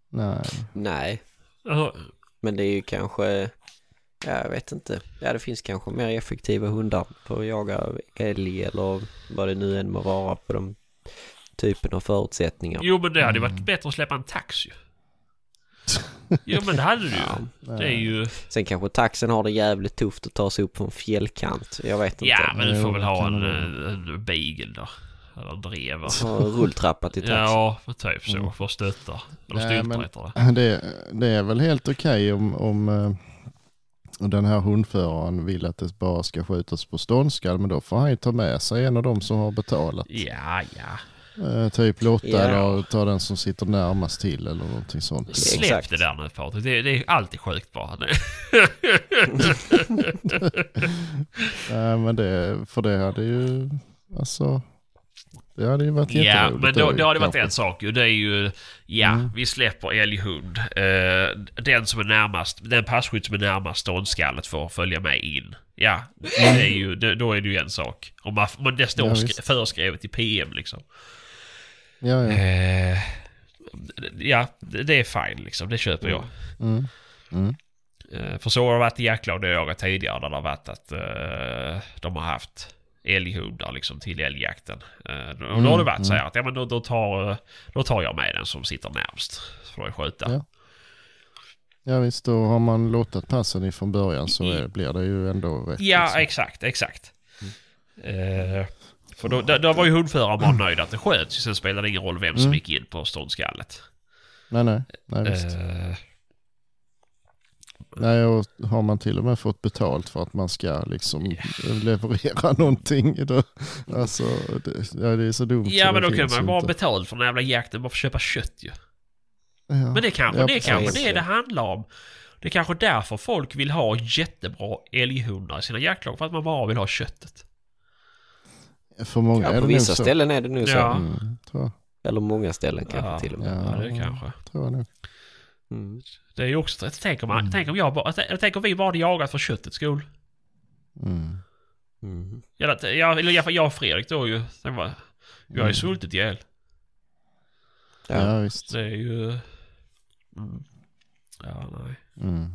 Nej. Nej, Alltså, men det är ju kanske... Ja, jag vet inte. Ja, det finns kanske mer effektiva hundar för att jaga älg eller vad det nu än må vara på de typen av förutsättningar. jo men det hade ju Mm. varit bättre att släppa en tax ju. Jo men det hade du ju. Ja. Det är ju... Sen kanske taxen har det jävligt tufft att ta sig upp från fjällkant. Jag vet inte. Ja men du får väl ha en, det en beagle då. Eller en drever. En rulltrappa till taxen. Ja, men typ så. Mm. För att stötta. Eller stylta men- det. Det, är väl helt okej om, om eh, den här hundföraren vill att det bara ska skjutas på ståndskall. Men då får han ju ta med sig en av dem som har betalat. Ja, ja. Eh, typ Lotta Ja. eller ta den som sitter närmast till eller någonting sånt. Släpp Exakt. det där nu Patrik. Det, det är alltid sjukt bara. <laughs> Nej men det, för det hade ju, alltså, det hade ju varit Ja, jätteroligt. men då, då har det varit en sak ju. Det är ju... Ja, Mm. vi släpper älghund. Eh, den som är närmast, den passkytt som är närmast ståndskallet får följa med in. Ja, det är ju, det, då är det ju en sak. Om man, men det står Ja, föreskrivet i PM liksom. Ja, ja. Eh, ja, det är fine liksom. Det köper jag. Mm. Mm. Eh, För så har det varit i det jag jagat tidigare där det har varit att eh, de har haft älghundar liksom till älgjakten. Eh, och då har det varit så här att ja, men då, då, tar, eh, då tar jag med den som sitter närmst. För att skjuta. Ja. Ja visst, då har man låtit passen ifrån början så är, blir det ju ändå rätt. Ja, liksom. exakt, exakt. Eh, för då, då, då var ju hundföraren bara nöjd att det sköts. Sen spelade det ingen roll vem som Mm. gick in på ståndskallet. Nej, nej, nej visst. Eh, Nej, och har man till och med fått betalt för att man ska liksom leverera <laughs> någonting. Då, alltså, det, ja, det är så dumt. ja, så men det då kan man bara inte. betalt för den jävla jakten bara för att köpa kött ju. Ja. Men det kanske Ja, det, är kanske det det handlar om. Det är kanske därför folk vill ha jättebra älghundar i sina jaktlag. För att man bara vill ha köttet. För många Ja, är på det nog vissa så. ställen är det nu så. Ja. Mm, tror, jag, Eller många ställen kanske Ja. till och med. Ja, det kanske. tror jag nog. Mm. Det är ju också... Tänk om, Mm. tänk om jag bara... Tänk om vi bara hade jagat för köttets skull. Mm. Mm. Eller jag, eller fall jag och Fredrik då ju. Sen var, jag har ju Mm. svultit ihjäl. Ja. Ja, visst. Det är ju... Mm. Ja, nej. Mm.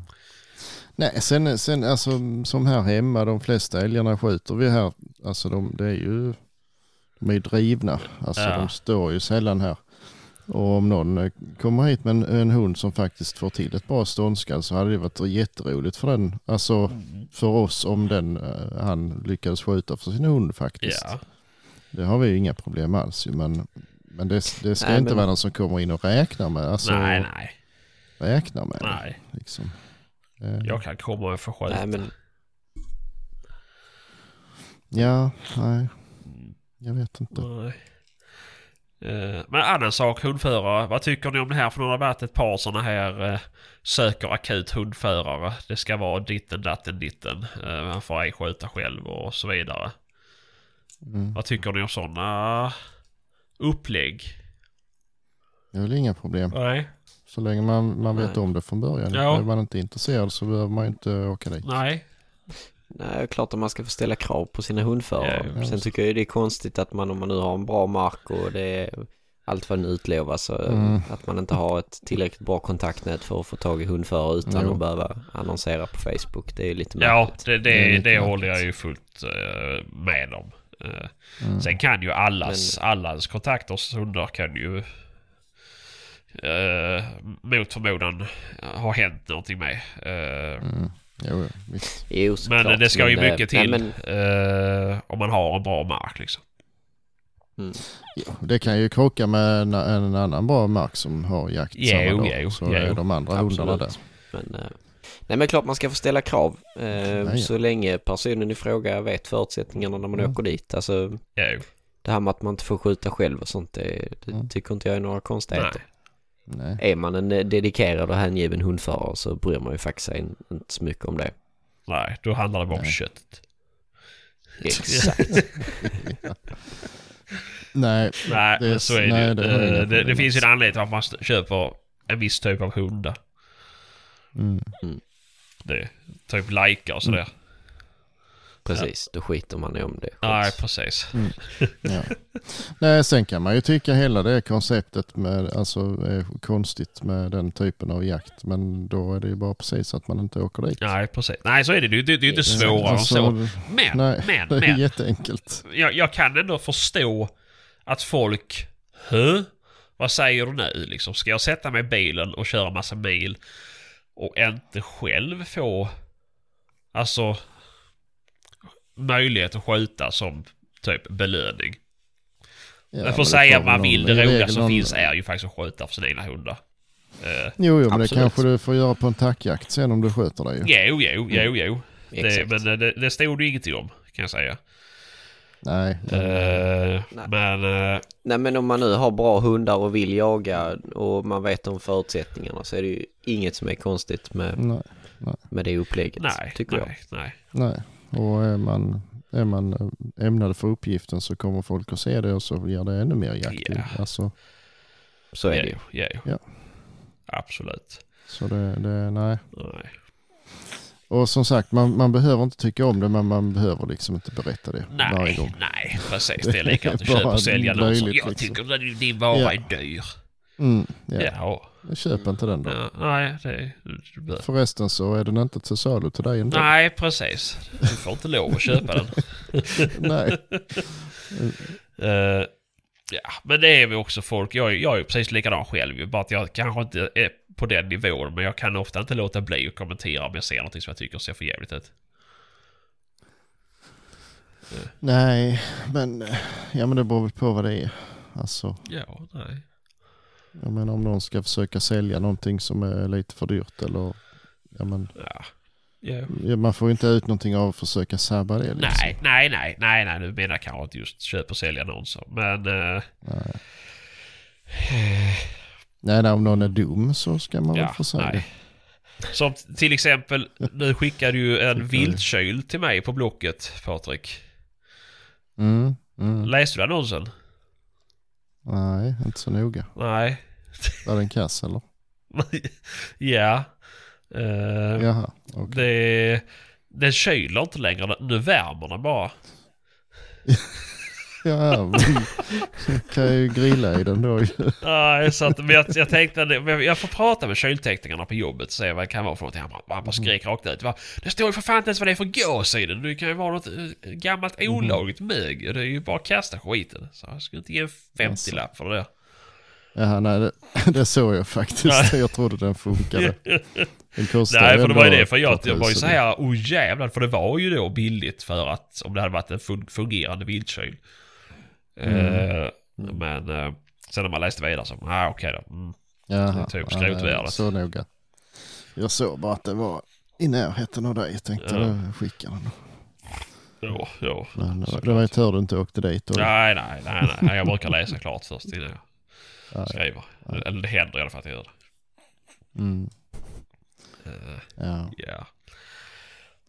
Nej, sen, sen alltså som här hemma, de flesta älgarna skjuter vi här. Alltså de, det är ju, de är ju drivna. Alltså Ja. de står ju sällan här. Och om någon eh, kommer hit med en, en hund som faktiskt får till ett bra ståndskall så hade det varit jätteroligt för den, alltså Mm. för oss om den eh, han lyckades skjuta för sin hund faktiskt. Ja. Det har vi ju inga problem alls ju, men, men det, det ska Nej, inte men- vara någon som kommer in och räknar med. Alltså, Nej, nej, räknar med det, nej. liksom. Eh, Jag kan komma och få skjuta. Nej men Ja, nej. Jag vet inte. Nej. Eh, Men annan sak, hundförare. Vad tycker ni om det här? För nu har det varit ett par sådana här eh, söker akut hundförare. Det ska vara ditten, datten, ditten. Eh, man får ej skjuta själv och så vidare. Mm. Vad tycker ni om sådana upplägg? Det är väl inga problem. Nej. Så länge man, man vet Nej. om det från början. Ja. Är man inte intresserad så behöver man ju inte åka dit. Nej. Nej, klart att man ska få ställa krav på sina hundförare. Ja, Sen tycker jag ju det är konstigt att man om man nu har en bra mark och det är allt vad den utlovas så Mm. att man inte har ett tillräckligt bra kontaktnät för att få tag i hundförare utan Jo. att behöva annonsera på Facebook. Det är ju lite Ja, märkligt. det, Det är det, det märkligt. håller jag ju fullt eh, med om. Eh, Mm. Sen kan ju allas, allas kontakters hundar kan ju eh, mot förmodan ha hänt någonting med. Eh, Mm. Jo, visst. Jo, men såklart. det ska ju Men, eh, mycket nej, till men, eh, om man har en bra mark liksom. mm. Jo, det kan ju krocka med en, en annan bra mark som har jakt Jo, samma dag. jo, så jo. är de andra hundarna där. Men, eh, nej men klart man ska få ställa krav. Eh, ja. Så länge personen i fråga vet förutsättningarna när man Mm. åker dit. Alltså Jo, det här med att man inte får skjuta själv och sånt, det, det Mm. tycker inte jag är några konstigheter. Nej. Är man en eh, dedikerad och hängiven hundförare så bryr man ju faktiskt sig in- inte så mycket om det. nej, då handlar det bara om Nej. köttet. Exakt. <laughs> Nej, Nej, Det- så är nej, det, det det, det, det finns ju en anledning till att man köper en viss typ av hundar. mm. Det, typ lajkar och sådär. Precis, då skiter man i om det. Nej, precis. <laughs> ja. Nej, sen kan man ju tycka hela det konceptet med, alltså, är konstigt med den typen av jakt. Men då är det ju bara precis att man inte åker dit. Nej, precis. Nej, så är det. Det, det, det är ju inte svårare Alltså, än så. Men, Nej, men, <laughs> det är men. jätteenkelt. Jag, jag kan ändå förstå att folk... Hö? Vad säger du nu liksom? Ska jag sätta mig i bilen och köra massa mil och inte själv få... Alltså... Möjlighet att skjuta som typ belöning. Ja, men får det säga vad man vill. Det roliga som någon- finns är ju faktiskt att skjuta för sina egna hundar. Uh, Jo, jo men det kanske du får göra på en tackjakt sen om du sköter dig. ju. jo, jo, jo, jo. Det, Exakt. men eh, det, det stod det ingenting om, kan jag säga. Nej, Eh, Nej. men... eh, Nej men om man nu har bra hundar och vill jaga och man vet om förutsättningarna så är det ju inget som är konstigt med, nej, med det upplägget. nej, tycker jag. nej, nej. Och är man, är man ämnade för uppgiften så kommer folk att se det och så ger det ännu mer jakt. Ja. Alltså, Så är det ju. Jo. Ja. Absolut. så det, det, nej. Nej. Och som sagt, man, man behöver inte tycka om det men man behöver liksom inte berätta det varje Nej, gång. nej, precis. Det är likadant att <laughs> köpa och sälja någon som jag liksom. tycker att din vara Ja. är dyr. Mm, ja. Ja. Köp inte den då. ja. Nej, det... bör- Förresten så är den inte till salu till dig ändå. Nej, precis. Du får inte lov att köpa den. <laughs> Nej. <laughs> Eh, ja, men det är vi också folk. Jag, är- jag är ju precis likadan själv. Bara att jag kanske inte är på den nivån. Men jag kan ofta inte låta bli att kommentera om jag ser någonting som jag tycker ser för jävligt ut. Nej, men, eh, ja, men det beror väl på vad det är. Alltså, Ja, nej. Jag menar om någon ska försöka sälja någonting som är lite för dyrt eller ja, men, Ja. Ja, man får ju inte ut någonting av att försöka sabba det. Liksom. Nej, nej, nej, nej, nej. Nu menar jag kanske inte just köp och sälja annonser. Men... eh, Nej. Nej, nej, om någon är dum så ska man väl ja, få säga det. Som till exempel, nu skickade ju en viltkyl till mig på Blocket, Patrik. Mm, mm. Läste du annonsen? Nej, inte så noga. Nej. Var det en kass eller? <laughs> ja. Uh, Jaha, okej. Det... Den kyler inte längre, nu värmer den bara. <laughs> Ja, men kan jag ju grilla i den då. Nej, så att, men jag, jag tänkte jag får prata med kylteknikerna på jobbet och se vad det kan vara för någonting. Han bara, han bara skrek rakt ut. Det står ju för fan inte ens vad det är för gås i den. Det kan ju vara något eh, gammalt olagligt mög. Det är ju bara att kasta skiten. Så jag skulle inte ge en 50-lapp för det där. Ja, nej, det, det såg jag faktiskt. Jag trodde den funkade. Den kostar Nej, för det var ju det. För jag, jag var ju så här, oh jävlar. För det var ju då billigt för att, om det hade varit en fun- fungerande vildkyl. Eh, men eh, sen när man läste vidare så, ah, okej då. Mm. Jaha, typ ja, skrotvärdet. Så noga. Jag såg bara att det var i närheten av dig. Jag tänkte Ja. då skickar den. Ja, ja. Men det var ju tur du inte åkte dit. Och, Nej, nej, nej, nej. Jag brukar läsa klart först innan Ja, jag skriver. Eller det händer i alla fall att jag gör det. Mm, Eh, ja. Ja.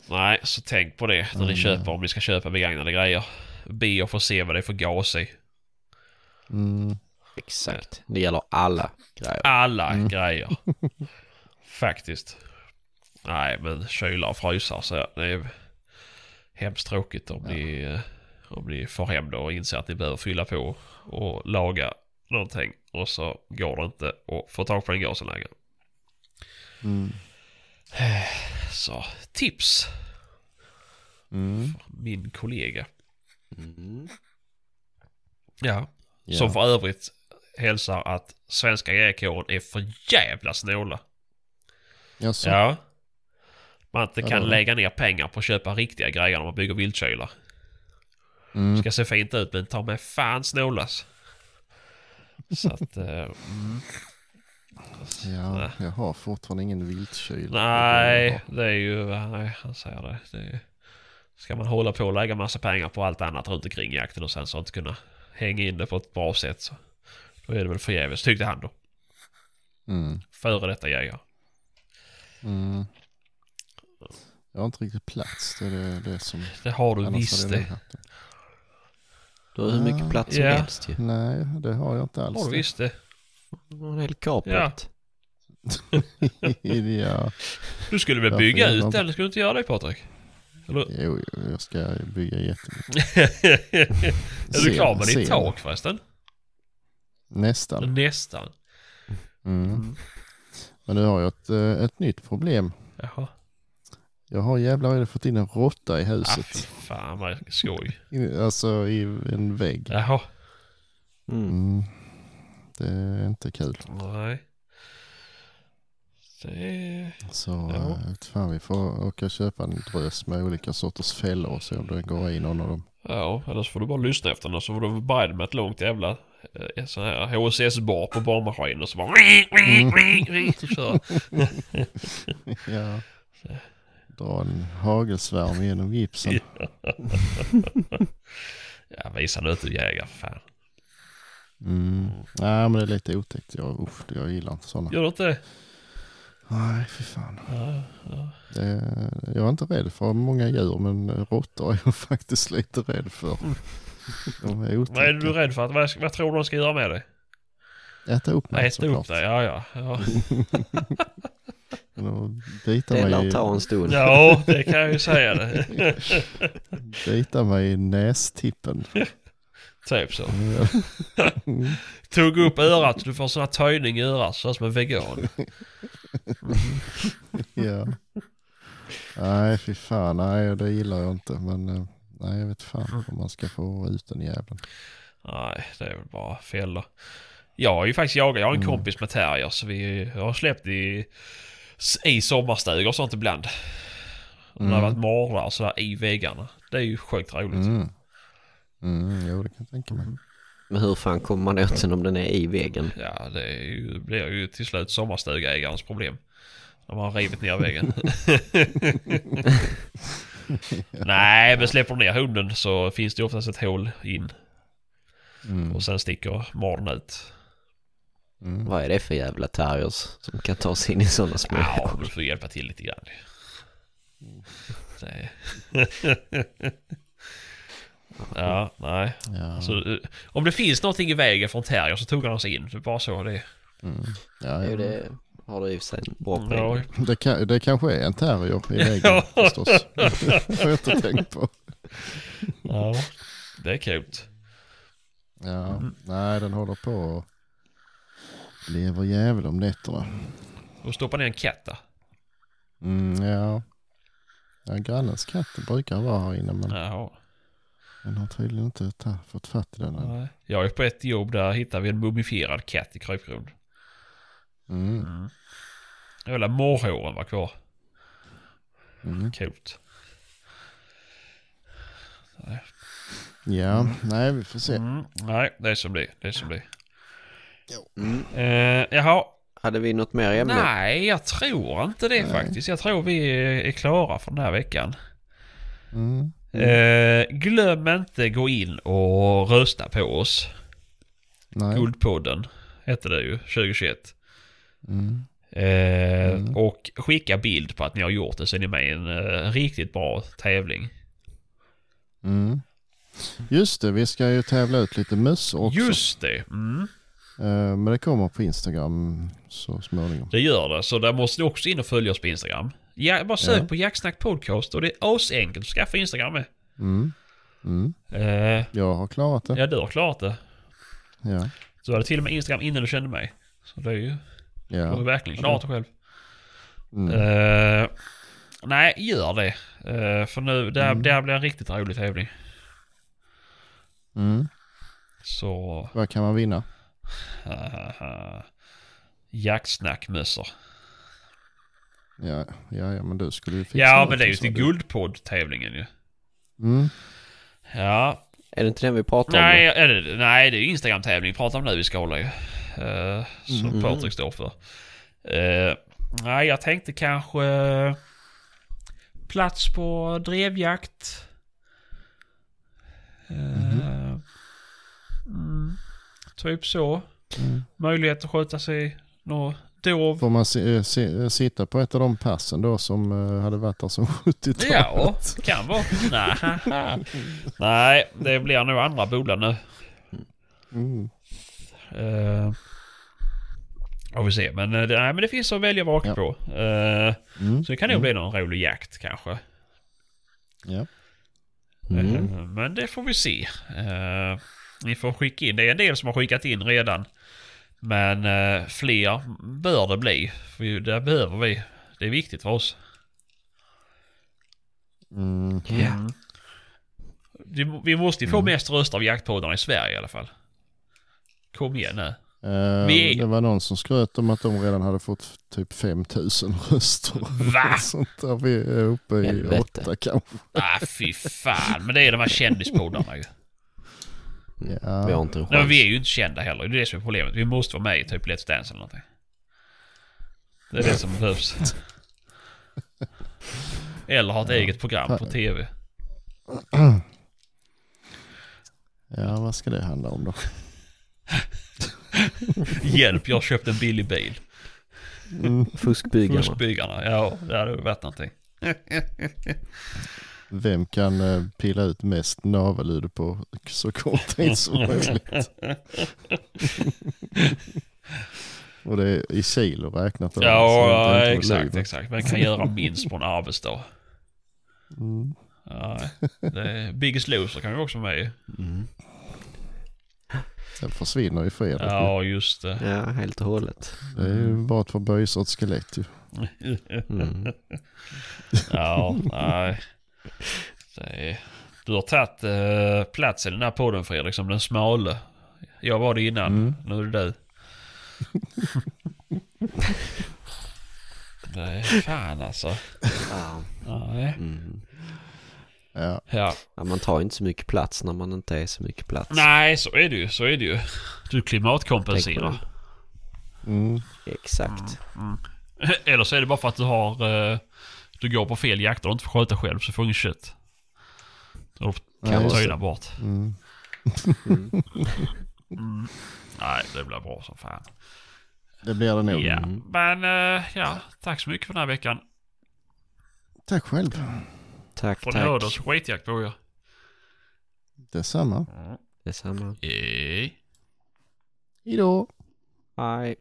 Nej, så tänk på det när ni Mm. köper, om ni ska köpa begagnade grejer. Be och få se vad det är för gas i. Mm, Exakt. Det gäller alla grejer. Alla grejer. <laughs> Faktiskt. Nej, men kylar och frysar så det är hemskt tråkigt om, ni, eh, om ni får hem det och inser att ni behöver fylla på och laga någonting. Och så går det inte att få tag på den gasen längre. mm, Så tips. mm, Min kollega. Mm. Ja. ja. Som för övrigt hälsar att svenska jägarkåren är för jävla snåla. Jaså? Ja. Man inte Ja, kan då. lägga ner pengar på att köpa riktiga grejer när man bygger vildkylar. Mm, Ska se fint ut men ta med fan snålas. Så att... Eh, mm. ja, jag har fortfarande ingen viltkyl. Nej, det är ju... Nej, han säger det. det är, ska man hålla på och lägga massa pengar på allt annat runt omkring jakten och sen så inte kunna hänga in det på ett bra sätt så... Då är det väl förgäves, tyckte han då. Mm, Före detta jägare. mm. Jag har inte riktigt plats. Det är det, det som... Det har du visst det. Du har hur mycket plats som Ja. helst ju. Nej, det har jag inte alls. Har du visst det. Du har en hel carport. <laughs> ja, Du skulle väl bygga ut den? Skulle du inte göra det Patrik? Eller? jo, jag ska bygga jättemycket. <laughs> är du klar med ditt tak förresten? Nästan. Nästan. Mm. Men nu har jag ett, eh, ett nytt problem. Jaha. Jag har jävlar vad fått in en råtta i Ah, fy huset. fan vad skoj. Alltså i en vägg. Jaha. Mm. Mm. Det är inte kul. Nej. Det... Så Ja. ja. fan, vi får åka och köpa en drös med olika sorters fällor och se om det går i någon av dem. Ja, eller så får du bara lyssna efter den och så får du beredd med ett långt jävla eh, sån här HSS-bar på barnmaskin och så bara... <laughs> Kör. <laughs> Ja. Dra en hagelsvärm genom gipsen. <laughs> Ja, visa nu att du är för fan. Mm. Nej men det är lite otäckt. Jag, usch, jag gillar inte sådana. Gör du inte det? Nej fy fan. Ja, ja. Det, jag är inte rädd för många djur men råttor är jag <laughs> faktiskt lite rädd för. De är otäcka. Vad är du rädd för? Att, vad, vad tror du de ska göra med dig? Äta upp mig Äta upp dig? Ja, ja. Ja, <laughs> bita Det mig, lär ta en stund. ja det kan jag ju säga det. <laughs> bita mig i nästippen. Typ så. Tog upp örat, du får sån här töjning i örat, så som en vegan. <laughs> ja. Nej fy fan, nej det gillar jag inte. Men eh, nej jag vet fan om man ska få ut den jäveln. Nej, det är väl bara fällor. Jag har ju faktiskt jagat, jag har en Mm. kompis med terrier så vi har släppt i, i sommarstugor och sånt ibland. Och Det har Mm. varit morrar och sådär i väggarna. Det är ju sjukt roligt. Mm. Mm, jo det kan jag tänka mig. Men hur fan kommer man åt den om den är i väggen? Ja, det är ju, blir ju till slut sommarstugägarens problem. När man har rivit ner väggen. <laughs> Nej, men släpper du ner hunden så finns det oftast ett hål in. Mm. Och sen sticker morden ut. Mm. Vad är det för jävla terriers som kan ta sig in i sådana små Ja, du får hjälpa till lite grann. Det... <laughs> ja, nej. Ja. Så, eh, om det finns någonting i vägen från terrier så tuggar de sig in. Det är bara så det är. Mm. Ja, ja. det har du i och för sig bra Ja, poäng. Det, kan, det kanske är en terrier i väggen Ja. förstås. <laughs> Det har jag inte tänkt på. ja, det är kul. Ja, nej den håller på och lever jävel om nätterna. Och stoppa ner en katt där. Mm, ja. ja, grannens katt brukar vara här inne men Jaha. Men har tydligen inte ta, fått fatt i den än. Nej. Jag är på ett jobb där hittar vi en mumifierad katt i krypgrund. Mm. Jävla morrhåren var kvar. Mm. Coolt. Ja, nej vi får se. Mm. Nej, det är som det. Det är som det. Mm. Eh, jaha. Hade vi något mer ämne? Nej, jag tror inte det faktiskt. Jag tror vi är, är klara för den här veckan. Mm. Eh, glöm inte gå in och rösta på oss. Nej. Guldpodden hette det ju 2021. Mm. Eh, Mm. Och skicka bild på att ni har gjort det så är ni med i en eh, riktigt bra tävling. Mm. Just det, vi ska ju tävla ut lite möss också. Just det. Mm. Eh, Men det kommer på Instagram så småningom. Det gör det. Så där måste ni också in och följa oss på Instagram. Ja, bara sök Ja. på Jacksnack Podcast och det är asenkelt att skaffa Instagram med. Mm. Mm. Eh, Jag har klarat det. ja, du har klarat det. Ja. Så hade till och med Instagram innan du kände mig. Så det är ju... Du har ja. verkligen klarat det själv. Mm. Eh, nej, gör det. Eh, för nu, det här, Mm. det här blir en riktigt rolig tävling. Mm. Så... Vad kan man vinna? Uh, Jacksnackmössor. Ja, ja, ja men du skulle ju fixa Ja, men det är ju till guldpodd-tävlingen ju. Mm. Ja. Är det inte den vi pratar om? Nej, är det, nej, det är ju Instagram-tävling. Prata om det vi ska hålla ju. Uh, som Mm. Patrik står för. Eh, nej, jag tänkte kanske... eh, plats på drevjakt. Eh, mm, typ så. Mm. Möjlighet att sköta sig nå dov. Får man se, se, sitta på ett av de passen då som eh, hade varit där som <laughs> 70-talet? Ja, kan vara. Nej. Nej, det blir nog andra bolag nu. Mm. Uh, får vi se. Men, eh, det, nej, men det finns att välja vaka Ja. på. Eh, Mm. så det kan nog bli någon rolig jakt kanske. Ja. Mm. Eh, men det får vi se. Eh, ni får skicka in. Det är en del som har skickat in redan. Men eh, fler bör det bli. För det behöver vi. Det är viktigt för oss. Mm. Ja. Vi, vi måste ju få Mm. mest röster av jaktpoddarna i Sverige i alla fall. Kom igen nu. Eh, Vi- Det var någon som skröt om att de redan hade fått typ 5000 <laughs> röster. Va? <laughs> Sånt där vi är uppe i åtta kanske. Ah, fy fan. Men det är de här kändispoddarna ju. Ja. Vi har inte en Nej, men chans. vi är ju inte kända heller. Det är det som är problemet. Vi måste vara med i typ Let's Dance eller någonting. Det är det som behövs. <laughs> Eller ha ett eget program på TV. <clears throat> ja, vad ska det handla om då? <laughs> Hjälp, jag har köpt en billig bil. Mm. Fuskbyggarna. Fuskbyggarna. Ja, det hade varit någonting. <laughs> Vem kan eh, pilla ut mest navelludd på så kort tid som möjligt? <laughs> Och det är i kilo räknat. då, Ja, det är inte exakt, exakt. Vem kan göra minst på en arbetsdag? Mm. Ja, det är Biggest Loser kan vi också vara med. Mm. Den försvinner i fredag. Ja, just det. Ja, helt och hållet. Det är ju bara ett förböjsat skelett ju. Mm. <laughs> Ja, nej. <laughs> Är... Du har tagit eh, plats i den här podden Fredrik som den smale. Jag var det innan, Mm. nu är det du. <laughs> Nej, fan alltså. Ja. Nej. Mm. Ja. Ja. Man tar inte så mycket plats när man inte är så mycket plats. Nej, så är det ju. Så är det ju. Du klimatkompenserar. Mm. Exakt. <laughs> Eller så är det bara för att du har... eh, du går på fel jakt och inte får sköta själv så får du inget kött. Då Nej, kan du töjna det. bort. Mm. Mm. <laughs> Mm. Nej, det blir bra som fan. Det blir det nog. Ja, Mm. men eh, ja, tack så mycket för den här veckan. Tack själv. Tack, höra tack. oss skitjakt på er. Detsamma. Detsamma. Hej. Hejdå. Hej.